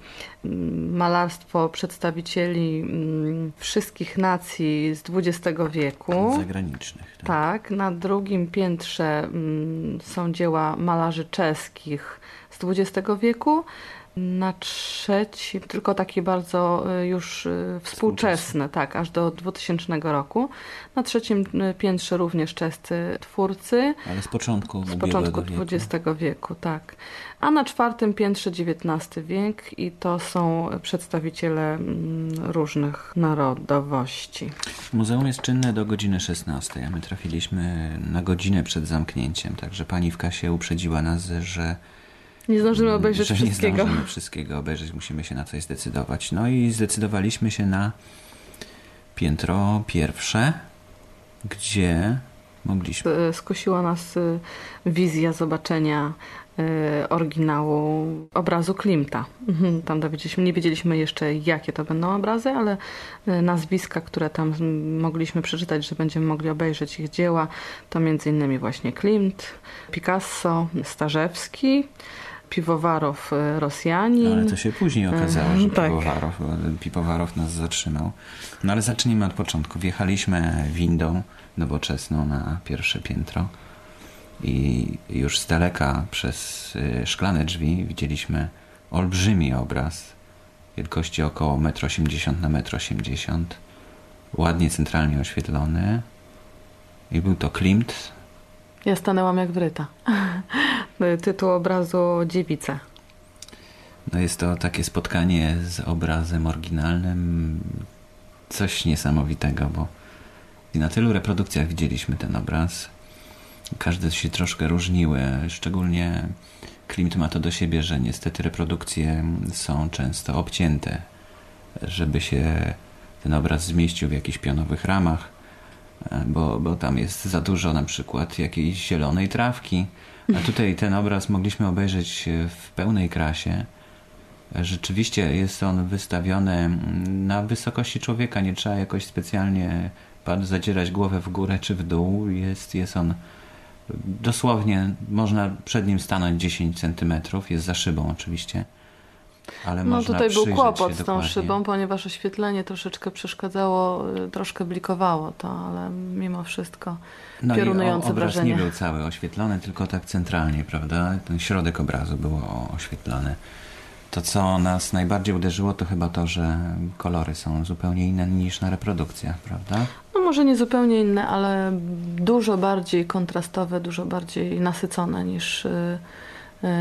mm, malarstwo przedstawicieli mm, wszystkich nacji z XX wieku. Zagranicznych. Tak. Tak, na drugim piętrze mm, są dzieła malarzy czeskich z XX wieku. Na trzecim tylko takie bardzo y, już y, współczesne, tak, aż do 2000 roku. Na trzecim y, piętrze również czescy twórcy. Ale z początku Z początku wieku. XX wieku, tak. A na czwartym piętrze XIX wiek i to są przedstawiciele mm, różnych narodowości. Muzeum jest czynne do godziny 16, a my trafiliśmy na godzinę przed zamknięciem, także pani w kasie uprzedziła nas, że Nie zdążymy obejrzeć że wszystkiego. nie zdążymy wszystkiego obejrzeć, musimy się na coś zdecydować. No i zdecydowaliśmy się na piętro pierwsze, gdzie mogliśmy... Y, Skusiła nas y, wizja zobaczenia y, oryginału obrazu Klimta. Mhm, Tam dowiedzieliśmy, nie wiedzieliśmy jeszcze jakie to będą obrazy, ale nazwiska, które tam mm, mogliśmy przeczytać, że będziemy mogli obejrzeć ich dzieła, to między innymi właśnie Klimt, Picasso, Starzewski, Piwowarow y, Rosjanin. Ale to się później okazało, że Tak. Piwowarow, Piwowarow nas zatrzymał. No ale zacznijmy od początku. Wjechaliśmy windą nowoczesną na pierwsze piętro i już z daleka przez y, szklane drzwi widzieliśmy olbrzymi obraz wielkości około 1,80 m na 1,80 m. Ładnie centralnie oświetlony. I był to Klimt, Ja stanęłam jak wryta. Tytuł obrazu Dziewice. No jest to takie spotkanie z obrazem oryginalnym, coś niesamowitego, bo na tylu reprodukcjach widzieliśmy ten obraz. Każde się troszkę różniły, szczególnie Klimt ma to do siebie, że niestety reprodukcje są często obcięte, żeby się ten obraz zmieścił w jakichś pionowych ramach, bo, bo tam jest za dużo na przykład jakiejś zielonej trawki, a tutaj ten obraz mogliśmy obejrzeć w pełnej krasie. Rzeczywiście jest on wystawiony na wysokości człowieka, nie trzeba jakoś specjalnie zadzierać głowę w górę czy w dół. Jest, jest on dosłownie, można przed nim stanąć 10 centymetrów, jest za szybą oczywiście. Ale No tutaj był kłopot z tą dokładnie. szybą, ponieważ oświetlenie troszeczkę przeszkadzało, y, troszkę blikowało to, ale mimo wszystko No i piorunujące o- obraz wrażenie. nie był cały oświetlony, tylko tak centralnie, prawda? Ten środek obrazu był oświetlony. To, co nas najbardziej uderzyło, to chyba to, że kolory są zupełnie inne niż na reprodukcjach, prawda? No może nie zupełnie inne, ale dużo bardziej kontrastowe, dużo bardziej nasycone niż, y, y,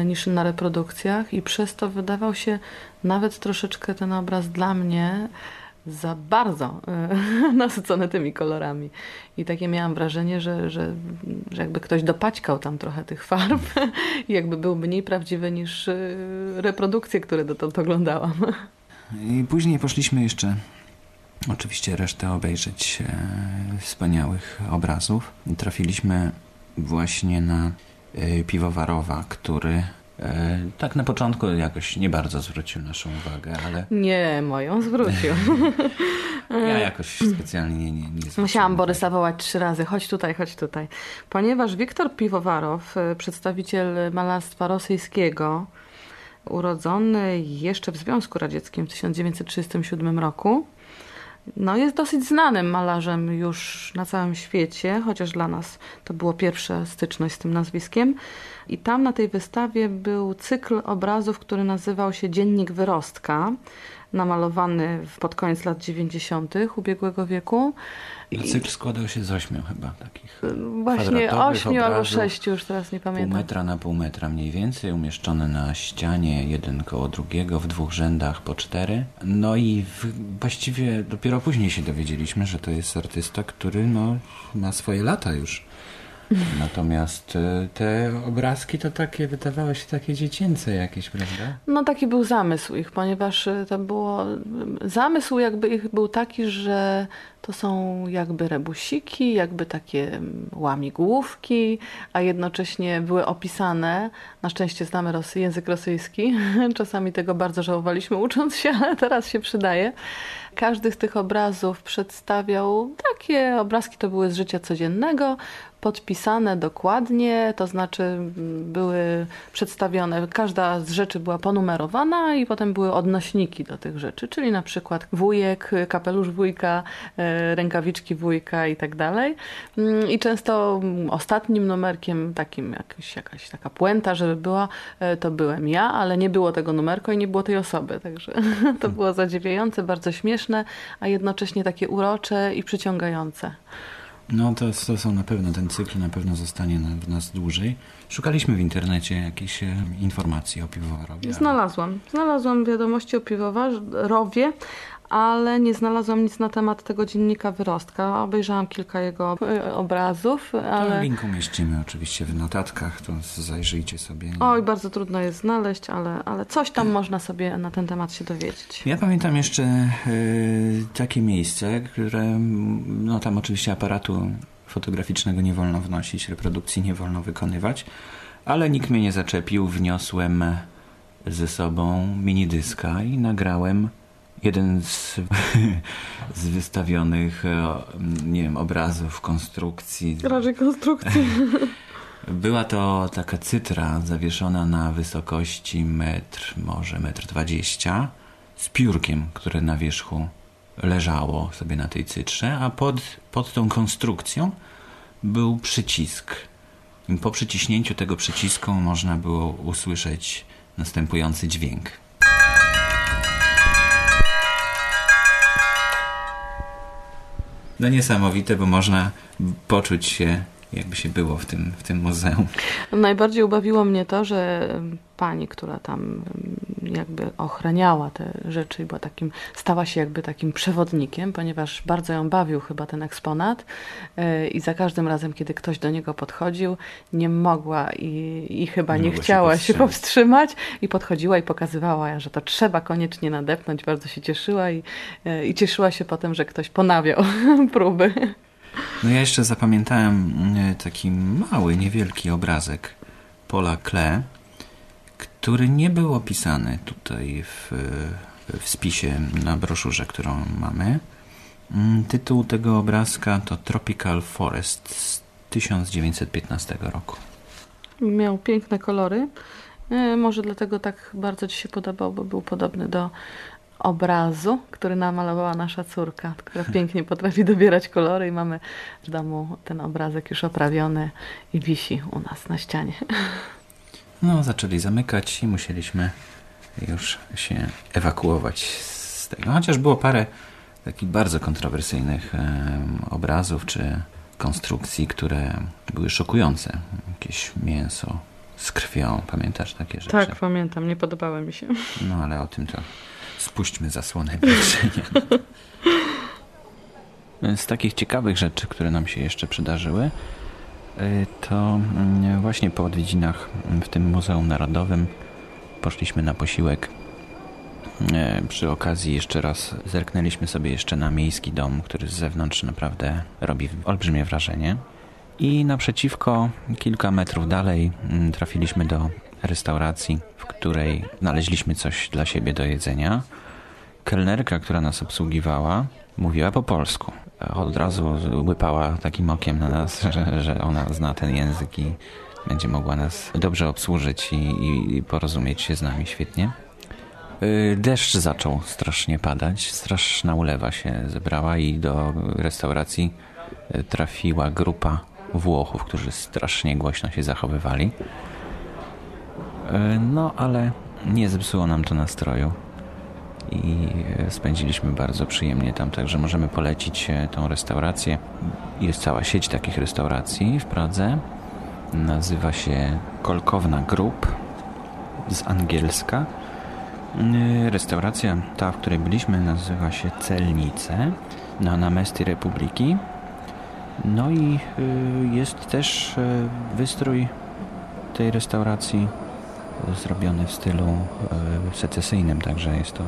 niż na reprodukcjach i przez to wydawał się nawet troszeczkę ten obraz dla mnie za bardzo y, nasycony tymi kolorami. I takie miałam wrażenie, że, że, że jakby ktoś dopaćkał tam trochę tych farb i jakby był mniej prawdziwy niż y, reprodukcje, które dotąd oglądałam. I później poszliśmy jeszcze oczywiście resztę obejrzeć e, wspaniałych obrazów. Trafiliśmy właśnie na e, Piwowarowa, który e, tak na początku jakoś nie bardzo zwrócił naszą uwagę, ale Nie, moją zwrócił. ja jakoś specjalnie nie, nie, nie Musiałam Borysa wołać trzy razy, chodź tutaj, chodź tutaj. Ponieważ Wiktor Piwowarow, e, przedstawiciel malarstwa rosyjskiego, urodzony jeszcze w Związku Radzieckim w 1937 roku, no jest dosyć znanym malarzem już na całym świecie, chociaż dla nas to było pierwsza styczność z tym nazwiskiem. I tam na tej wystawie był cykl obrazów, który nazywał się Dziennik Wyrostka, namalowany pod koniec lat 90. ubiegłego wieku. No, cykl składał się z ośmiu chyba takich Właśnie kwadratowych ośmiu albo sześciu, już teraz nie Pół pamiętam. metra na pół metra mniej więcej, umieszczone na ścianie, jeden koło drugiego, w dwóch rzędach po cztery. No i w, właściwie dopiero później się dowiedzieliśmy, że to jest artysta, który no, ma swoje lata już. Natomiast y, te obrazki to takie wydawały się takie dziecięce jakieś, prawda? No taki był zamysł ich, ponieważ y, to było. Zamysł jakby ich był taki, że to są jakby rebusiki, jakby takie mm, łamigłówki, a jednocześnie były opisane. Na szczęście znamy rosy, język rosyjski. Czasami tego bardzo żałowaliśmy ucząc się, ale teraz się przydaje. Każdy z tych obrazów przedstawiał takie obrazki, to były z życia codziennego, podpisane dokładnie, to znaczy były przedstawione, każda z rzeczy była ponumerowana i potem były odnośniki do tych rzeczy, czyli na przykład wujek, kapelusz wujka, e, rękawiczki wujka i tak dalej. Mm, I często mm, ostatnim numerkiem, takim jakaś, jakaś taka puenta, żeby była, e, to byłem ja, ale nie było tego numerku i nie było tej osoby, także to było zadziwiające, bardzo śmieszne, a jednocześnie takie urocze i przyciągające. No to, to są na pewno, ten cykl na pewno zostanie w nas dłużej. Szukaliśmy w internecie jakichś e, informacji o piwowarowie. Znalazłam. Znalazłam wiadomości o piwowarowie, ale nie znalazłam nic na temat tego dziennika wyrostka. Obejrzałam kilka jego e, obrazów, Ale... Link umieścimy oczywiście w notatkach, to zajrzyjcie sobie. oj, bardzo trudno jest znaleźć, ale, ale coś tam można sobie na ten temat się dowiedzieć. Ja pamiętam jeszcze e, takie miejsce, które, no tam oczywiście aparatu fotograficznego nie wolno wnosić, reprodukcji nie wolno wykonywać, ale nikt mnie nie zaczepił, wniosłem ze sobą minidyska i nagrałem jeden z, z wystawionych, e, nie wiem, obrazów, konstrukcji. Raczej konstrukcji. Była to taka cytra zawieszona na wysokości metr, może metr dwadzieścia, z piórkiem, które na wierzchu leżało sobie na tej cytrze, a pod, pod tą konstrukcją był przycisk. I po przyciśnięciu tego przycisku można było usłyszeć następujący dźwięk. No niesamowite, bo można poczuć się, jakby się było w tym, w tym muzeum. Najbardziej ubawiło mnie to, że pani, która tam jakby ochraniała te rzeczy i była takim, stała się jakby takim przewodnikiem, ponieważ bardzo ją bawił chyba ten eksponat yy, i za każdym razem, kiedy ktoś do niego podchodził, nie mogła i, i chyba Nie nie, mogła się chciała się powstrzymać. powstrzymać i podchodziła i pokazywała, że to trzeba koniecznie nadepnąć. Bardzo się cieszyła i, yy, i cieszyła się potem, że ktoś ponawiał próby. No ja jeszcze zapamiętałem e, taki mały, niewielki obrazek Paula Klee, który nie był opisany tutaj w, w spisie na broszurze, którą mamy. Mm, Tytuł tego obrazka to Tropical Forest z 1915 roku. Miał piękne kolory. E, Może dlatego tak bardzo Ci się podobał, bo był podobny do obrazu, który namalowała nasza córka, która pięknie potrafi dobierać kolory i mamy w domu ten obrazek już oprawiony i wisi u nas na ścianie. No, zaczęli zamykać i musieliśmy już się ewakuować z tego. Chociaż było parę takich bardzo kontrowersyjnych em, obrazów czy konstrukcji, które były szokujące. Jakieś mięso z krwią, pamiętasz takie rzeczy? Tak, pamiętam, nie podobały mi się. No ale o tym to spuśćmy zasłonę milczenia. Z takich ciekawych rzeczy, które nam się jeszcze przydarzyły, to mm, właśnie po odwiedzinach w tym Muzeum Narodowym poszliśmy na posiłek. Y, Przy okazji jeszcze raz zerknęliśmy sobie jeszcze na miejski dom, który z zewnątrz naprawdę robi olbrzymie wrażenie. I naprzeciwko, kilka metrów dalej, mm, trafiliśmy do restauracji, w której znaleźliśmy coś dla siebie do jedzenia. Kelnerka, która nas obsługiwała, mówiła po polsku. Od razu łypała takim okiem na nas, że, że ona zna ten język i będzie mogła nas dobrze obsłużyć i, i, porozumieć się z nami świetnie. Y, Deszcz zaczął strasznie padać, straszna ulewa się zebrała i do restauracji y, trafiła grupa Włochów, którzy strasznie głośno się zachowywali. Y, No, ale nie zepsuło nam to nastroju i e, spędziliśmy bardzo przyjemnie tam, także możemy polecić e, tą restaurację. Jest cała sieć takich restauracji w Pradze. Nazywa się Kolkowna Group z angielska. E, Restauracja ta, w której byliśmy, nazywa się Celnice na Namesty Republiki. No i jest też wystrój tej restauracji zrobiony w stylu secesyjnym, także jest to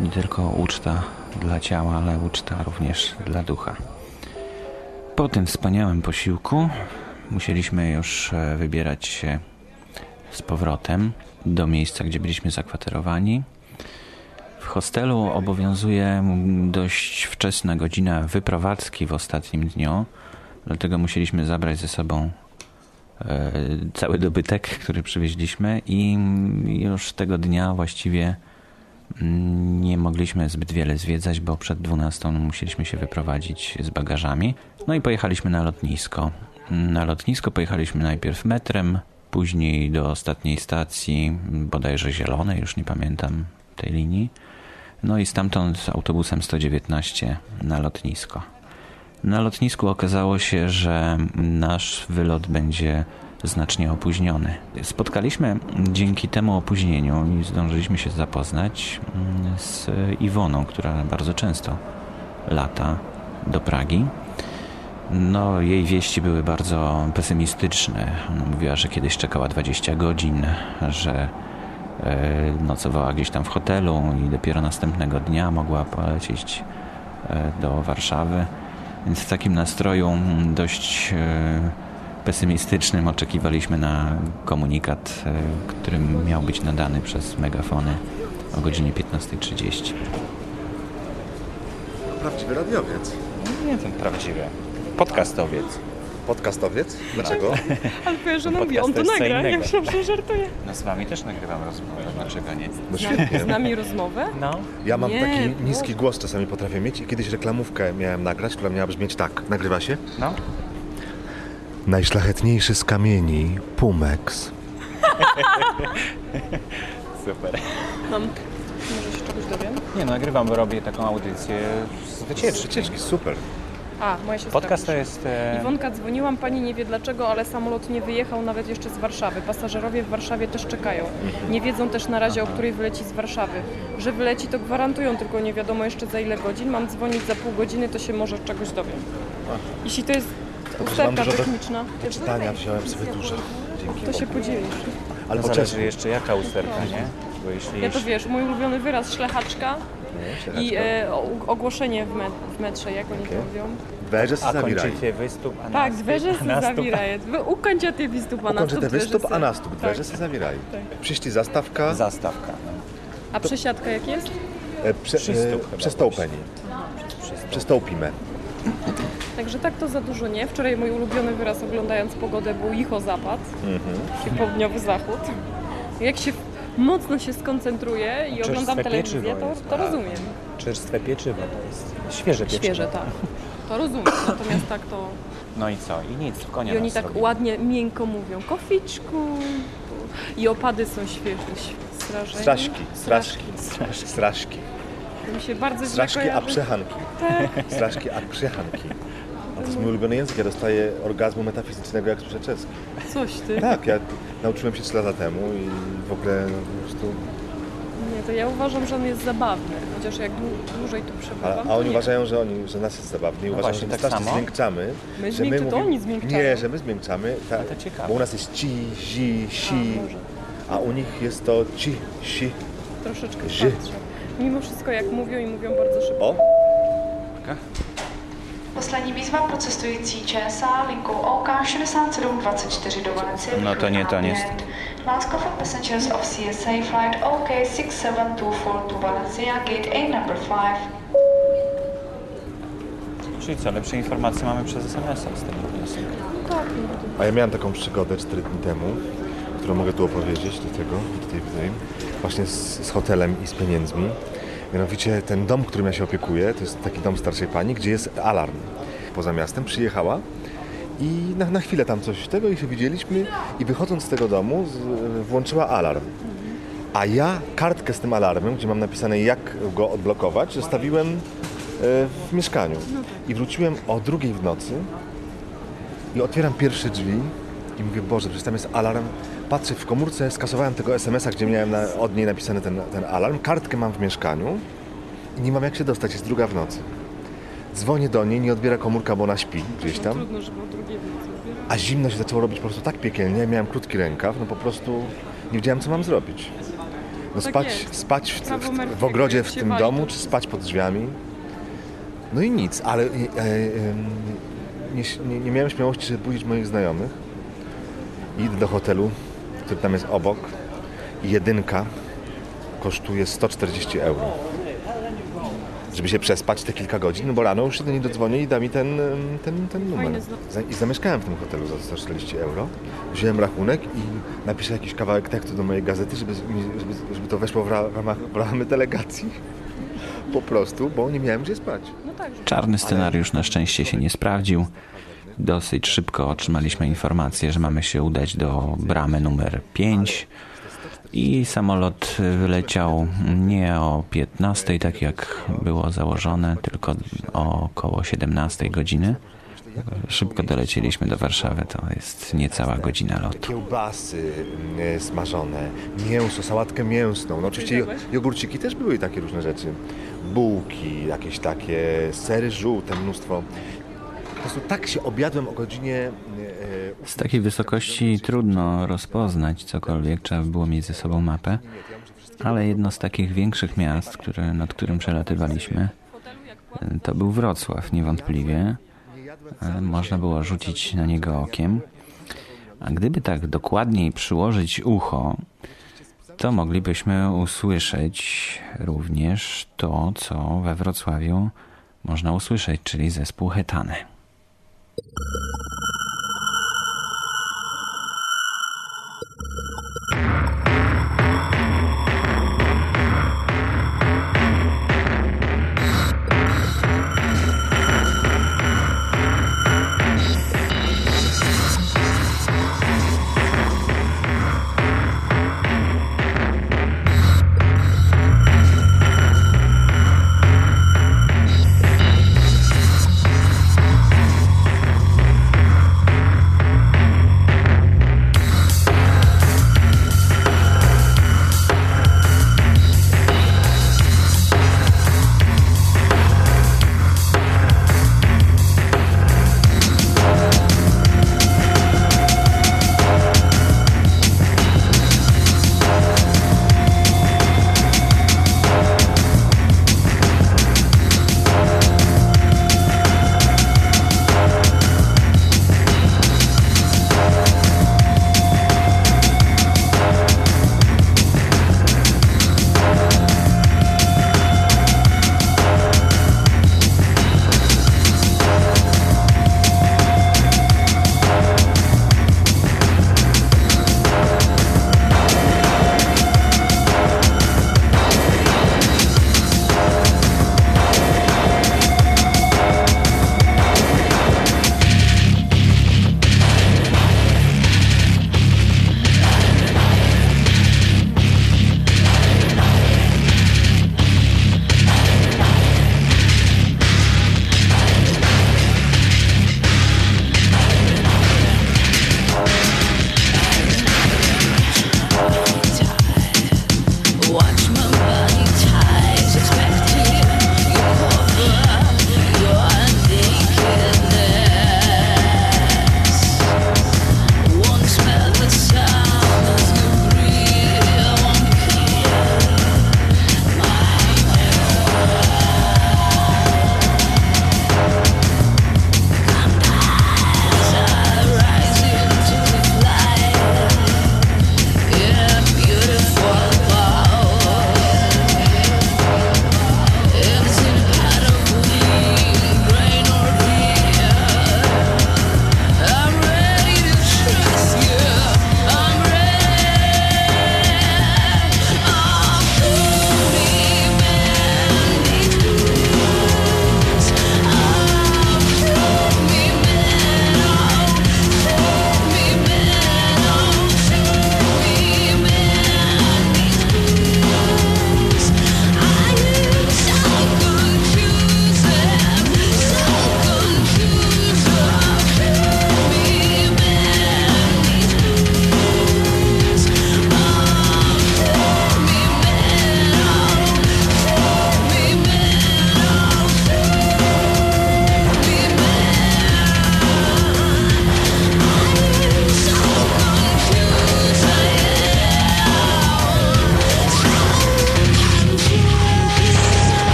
nie tylko uczta dla ciała, ale uczta również dla ducha. Po tym wspaniałym posiłku musieliśmy już e, wybierać się z powrotem do miejsca, gdzie byliśmy zakwaterowani. W hostelu obowiązuje dość wczesna godzina wyprowadzki w ostatnim dniu, dlatego musieliśmy zabrać ze sobą e, cały dobytek, który przywieźliśmy i już tego dnia właściwie nie mogliśmy zbyt wiele zwiedzać, bo przed 12 musieliśmy się wyprowadzić z bagażami. No i pojechaliśmy na lotnisko. Na lotnisko pojechaliśmy najpierw metrem, później do ostatniej stacji, bodajże zielonej, już nie pamiętam tej linii. No i stamtąd autobusem 119 na lotnisko. Na lotnisku okazało się, że nasz wylot będzie znacznie opóźniony. Spotkaliśmy dzięki temu opóźnieniu i zdążyliśmy się zapoznać mm, z Iwoną, która bardzo często lata do Pragi. No, jej wieści były bardzo pesymistyczne. Ona mówiła, że kiedyś czekała 20 godzin, że e, nocowała gdzieś tam w hotelu i dopiero następnego dnia mogła polecieć e, do Warszawy. Więc w takim nastroju mm, dość e, pesymistycznym oczekiwaliśmy na komunikat, e, który miał być nadany przez megafony o godzinie 15.30. Prawdziwy radiowiec. Nie ten prawdziwy. Podcastowiec. Podcastowiec? Dlaczego? Ale No, nam podcast on to nagra. Ja myślałam, że żartuję. No z wami też nagrywam rozmowę, dlaczego nie? No świetnie. Z nami rozmowę? No. Ja mam Nie, taki bo- niski głos czasami potrafię mieć i kiedyś reklamówkę miałem nagrać, która miała brzmieć tak. Nagrywa się? No. Najszlachetniejszy z kamieni, Pumex. Super. Mam... Może się czegoś dowiem? Nie, no, nagrywam, bo robię taką audycję z wycieczki. Z wycieczki, super. A, moja siostra. Podcast to jest... E... Iwonka, dzwoniłam, pani nie wie dlaczego, ale samolot nie wyjechał nawet jeszcze z Warszawy. Pasażerowie w Warszawie też czekają. Nie wiedzą też na razie, o której wyleci z Warszawy. Że wyleci, to gwarantują, tylko nie wiadomo jeszcze za ile godzin. Mam dzwonić za pół godziny, to się może czegoś dowiem. Jeśli to jest usterka techniczna, do czytania, wziąłem sobie dużo. Dzięki to się podzielisz. Ale po zależy jeszcze jaka usterka, nie? Bo jeśli... Ja to wiesz, mój ulubiony wyraz szlechaczka Nie, i e, ogłoszenie w, met, w metrze, jak oni to mówią. Veže se kończycie wystup, a Tak, a se zavírají. Vy ukončete výstup a nastup dveře wystup, a nastup. Tak. Dveře se zavírají. Tak. Przyszli zastawka, Zastawka. No. A przesiadka jak jest? e, prze, Przystup e, przestąpeni. Przystąpimy. Także tak to za dużo nie. Wczoraj mój ulubiony wyraz oglądając pogodę był icho zapad, Mhm. czyli południowy zachód. Jak się mocno się skoncentruję i oglądam Czerstwe telewizję, pieczywo to, to tak. rozumiem. Czerstwe pieczywo to jest świeże pieczywo. Świeże, tak. To rozumiem, natomiast tak to... No i co? I nic, konia I oni tak robi. ładnie, miękko mówią, koficzku. I opady są świeże, strażeni. Straszki, straszki, straszki. To mi się bardzo Straszki, a przechanki. Tak. Straszki, a przechanki. A to jest mój ulubiony język. Ja dostaję orgazmu metafizycznego, jak słyszę czeski. Coś ty. Tak, ja nauczyłem się 3 lata temu i w ogóle no, po prostu... Nie, to ja uważam, że on jest zabawny, chociaż jak dłu- dłużej tu A, przebywam, a to oni nie. uważają, że, oni, że nas jest zabawny i No uważają, właśnie, że my tak strasznie samo. zmiękczamy. My że zmięk- to oni zmiękczają. Nie, że my zmiękczamy, tak, to ciekawe. bo u nas jest ci, zi, si, A, może. a u nich jest to ci, si. Troszeczkę Ży. patrzę. Mimo wszystko jak mówią i mówią bardzo szybko. O! Poslední výzva pro cestující ČSA linkou OK 6724 do Valencie. No to nie, to nie. Last call for passengers of CSA flight OK 6724 to Valencia, gate 8 number 5. Czyli co, lepsze informacje mamy przez SMS-a z tego wniosek. Tak, A ja miałem taką przygodę 4 dni temu, którą mogę tu opowiedzieć do tego, do tej, właśnie z, z hotelem i z pieniędzmi. Mianowicie ten dom, którym ja się opiekuję, to jest taki dom starszej pani, gdzie jest alarm. Poza miastem przyjechała i na, na chwilę tam coś tego i się widzieliśmy i wychodząc z tego domu z, włączyła alarm. A ja kartkę z tym alarmem, gdzie mam napisane jak go odblokować, zostawiłem e, w mieszkaniu. I wróciłem o drugiej w nocy i otwieram pierwsze drzwi i mówię, Boże, przecież tam jest alarm. Patrzę w komórce, skasowałem tego SMS-a, gdzie miałem na, od niej napisany ten, ten alarm. Kartkę mam w mieszkaniu i nie mam jak się dostać, jest druga w nocy. Dzwonię do niej, nie odbiera komórka, bo ona śpi gdzieś tam. Trudno, żeby o drugiej w nocy odbierać. A zimno się zaczęło robić po prostu tak piekielnie, miałem krótki rękaw, no po prostu nie wiedziałem co mam zrobić. No Tak spać, jest. spać w, w, w ogrodzie w tym domu, czy spać pod drzwiami. No i nic, ale e, e, nie, nie miałem śmiałości, żeby budzić moich znajomych. Idę do hotelu, który tam jest obok i jedynka kosztuje 140 euro. Żeby się przespać te kilka godzin, no bo rano już się do niej dodzwonię i da mi ten, ten, ten numer. I zamieszkałem w tym hotelu za 140 euro. Wziąłem rachunek i napiszę jakiś kawałek tekstu do mojej gazety, żeby, żeby, żeby to weszło w, ra, w ramach w ramy delegacji. Po prostu, bo nie miałem gdzie spać. No tak. Czarny scenariusz na szczęście się nie sprawdził. Dosyć szybko otrzymaliśmy informację, że mamy się udać do bramy numer 5 i samolot wyleciał nie o 15, tak jak było założone, tylko około 17 godziny. Szybko dolecieliśmy do Warszawy, to jest niecała godzina lotu. Kiełbasy mm, smażone, mięso, sałatkę mięsną. No oczywiście jo- jogurciki też były takie różne rzeczy. Bułki, jakieś takie, sery żółte, mnóstwo. Prostu tak się objadłem o godzinie... e, Z takiej wysokości trudno rozpoznać cokolwiek, trzeba by było mieć ze sobą mapę, ale jedno z takich większych miast, które, nad którym przelatywaliśmy, to był Wrocław niewątpliwie. E, Można było rzucić na niego okiem. A gdyby tak dokładniej przyłożyć ucho, to moglibyśmy usłyszeć również to, co we Wrocławiu można usłyszeć, czyli zespół Hetane. Thank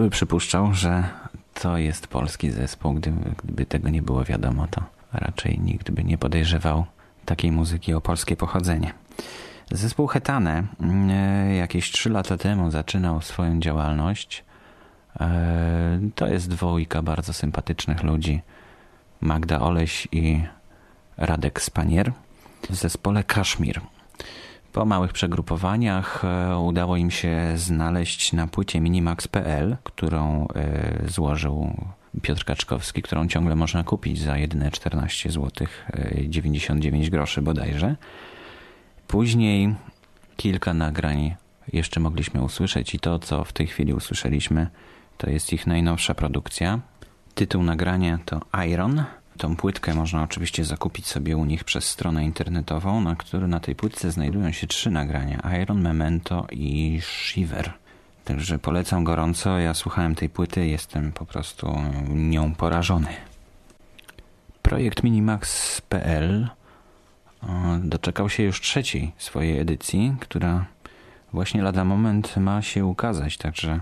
by przypuszczał, że to jest polski zespół, gdyby, gdyby tego nie było wiadomo, to raczej nikt by nie podejrzewał takiej muzyki o polskie pochodzenie. Zespół Hetane e, jakieś 3 lata temu zaczynał swoją działalność. E, To jest dwójka bardzo sympatycznych ludzi. Magda Oleś i Radek Spanier w zespole Kaszmir. Po małych przegrupowaniach e, udało im się znaleźć na płycie Minimax.pl, którą e, złożył Piotr Kaczkowski, którą ciągle można kupić za jedyne 14 zł 99 groszy bodajże. Później kilka nagrań jeszcze mogliśmy usłyszeć i to, co w tej chwili usłyszeliśmy, to jest ich najnowsza produkcja. Tytuł nagrania to Iron. Tą płytkę można oczywiście zakupić sobie u nich przez stronę internetową, na której na tej płytce znajdują się trzy nagrania: Iron, Memento i Shiver. Także polecam gorąco. Ja słuchałem tej płyty, jestem po prostu nią porażony. Projekt Minimax.pl o, doczekał się już trzeciej swojej edycji, która właśnie lada moment ma się ukazać, także e,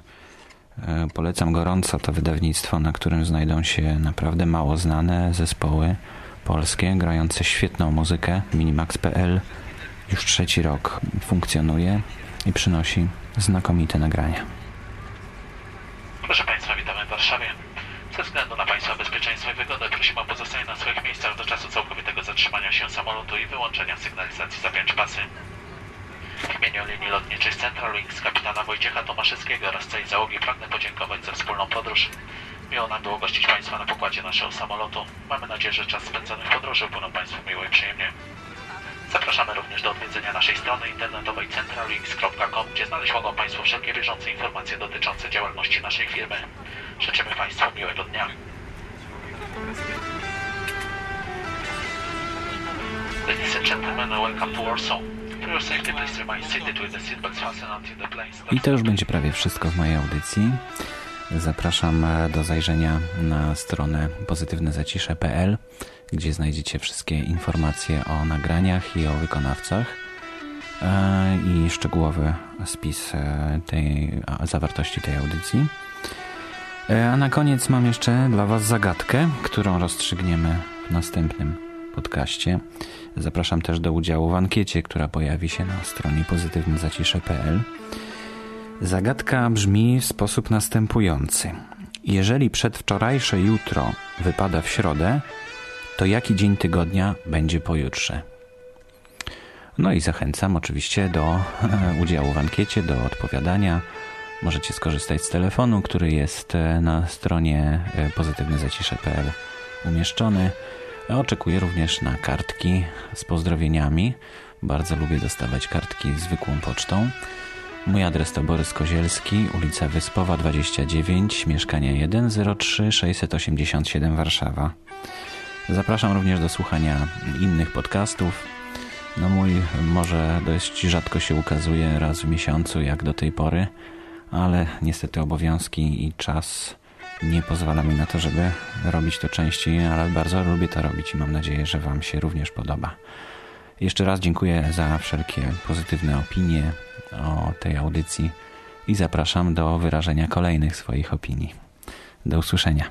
polecam gorąco to wydawnictwo, na którym znajdą się naprawdę mało znane zespoły polskie, grające świetną muzykę. Minimax.pl już trzeci rok funkcjonuje i przynosi znakomite nagrania. Proszę Państwa, witamy w Warszawie. Ze względu na Państwa bezpieczeństwo i wygodę prosimy o pozostanie na swoich miejscach do czasu całkowitego zatrzymania się samolotu i wyłączenia sygnalizacji za pięć pasy. W imieniu linii lotniczej Central Wings kapitana Wojciecha Tomaszewskiego oraz całej załogi pragnę podziękować za wspólną podróż. Miło nam było gościć Państwa na pokładzie naszego samolotu. Mamy nadzieję, że czas spędzony w podróży upłynął Państwu miło i przyjemnie. Zapraszamy również do odwiedzenia naszej strony internetowej centralwings.com, gdzie znaleźć mogą Państwo wszelkie bieżące informacje dotyczące działalności naszej firmy. Życzymy Państwu miłego dnia. Ladies and gentlemen, welcome to Warsaw. I to już będzie prawie wszystko w mojej audycji. Zapraszam e, do zajrzenia na stronę pozytywnezacisze.pl, gdzie znajdziecie wszystkie informacje o nagraniach i o wykonawcach e, i szczegółowy spis e, tej zawartości tej audycji. A na koniec mam jeszcze dla Was zagadkę, którą rozstrzygniemy w następnym podcaście. Zapraszam też do udziału w ankiecie, która pojawi się na stronie pozytywnezacisze.pl. Zagadka brzmi w sposób następujący. Jeżeli przedwczorajsze jutro wypada w środę, to jaki dzień tygodnia będzie pojutrze? No i zachęcam oczywiście do udziału w ankiecie, do odpowiadania. Możecie skorzystać z telefonu, który jest e, na stronie e, pozytywnezacisze.pl umieszczony. Oczekuję również na kartki z pozdrowieniami. Bardzo lubię dostawać kartki zwykłą pocztą. Mój adres to Borys Kozielski, ulica Wyspowa 29, mieszkanie 103 687 Warszawa. Zapraszam również do słuchania innych podcastów. No mój może dość rzadko się ukazuje raz w miesiącu, jak do tej pory, ale niestety obowiązki i czas nie pozwala mi na to, żeby robić to częściej, ale bardzo lubię to robić i mam nadzieję, że Wam się również podoba. Jeszcze raz dziękuję za wszelkie pozytywne opinie o tej audycji i zapraszam do wyrażenia kolejnych swoich opinii. Do usłyszenia.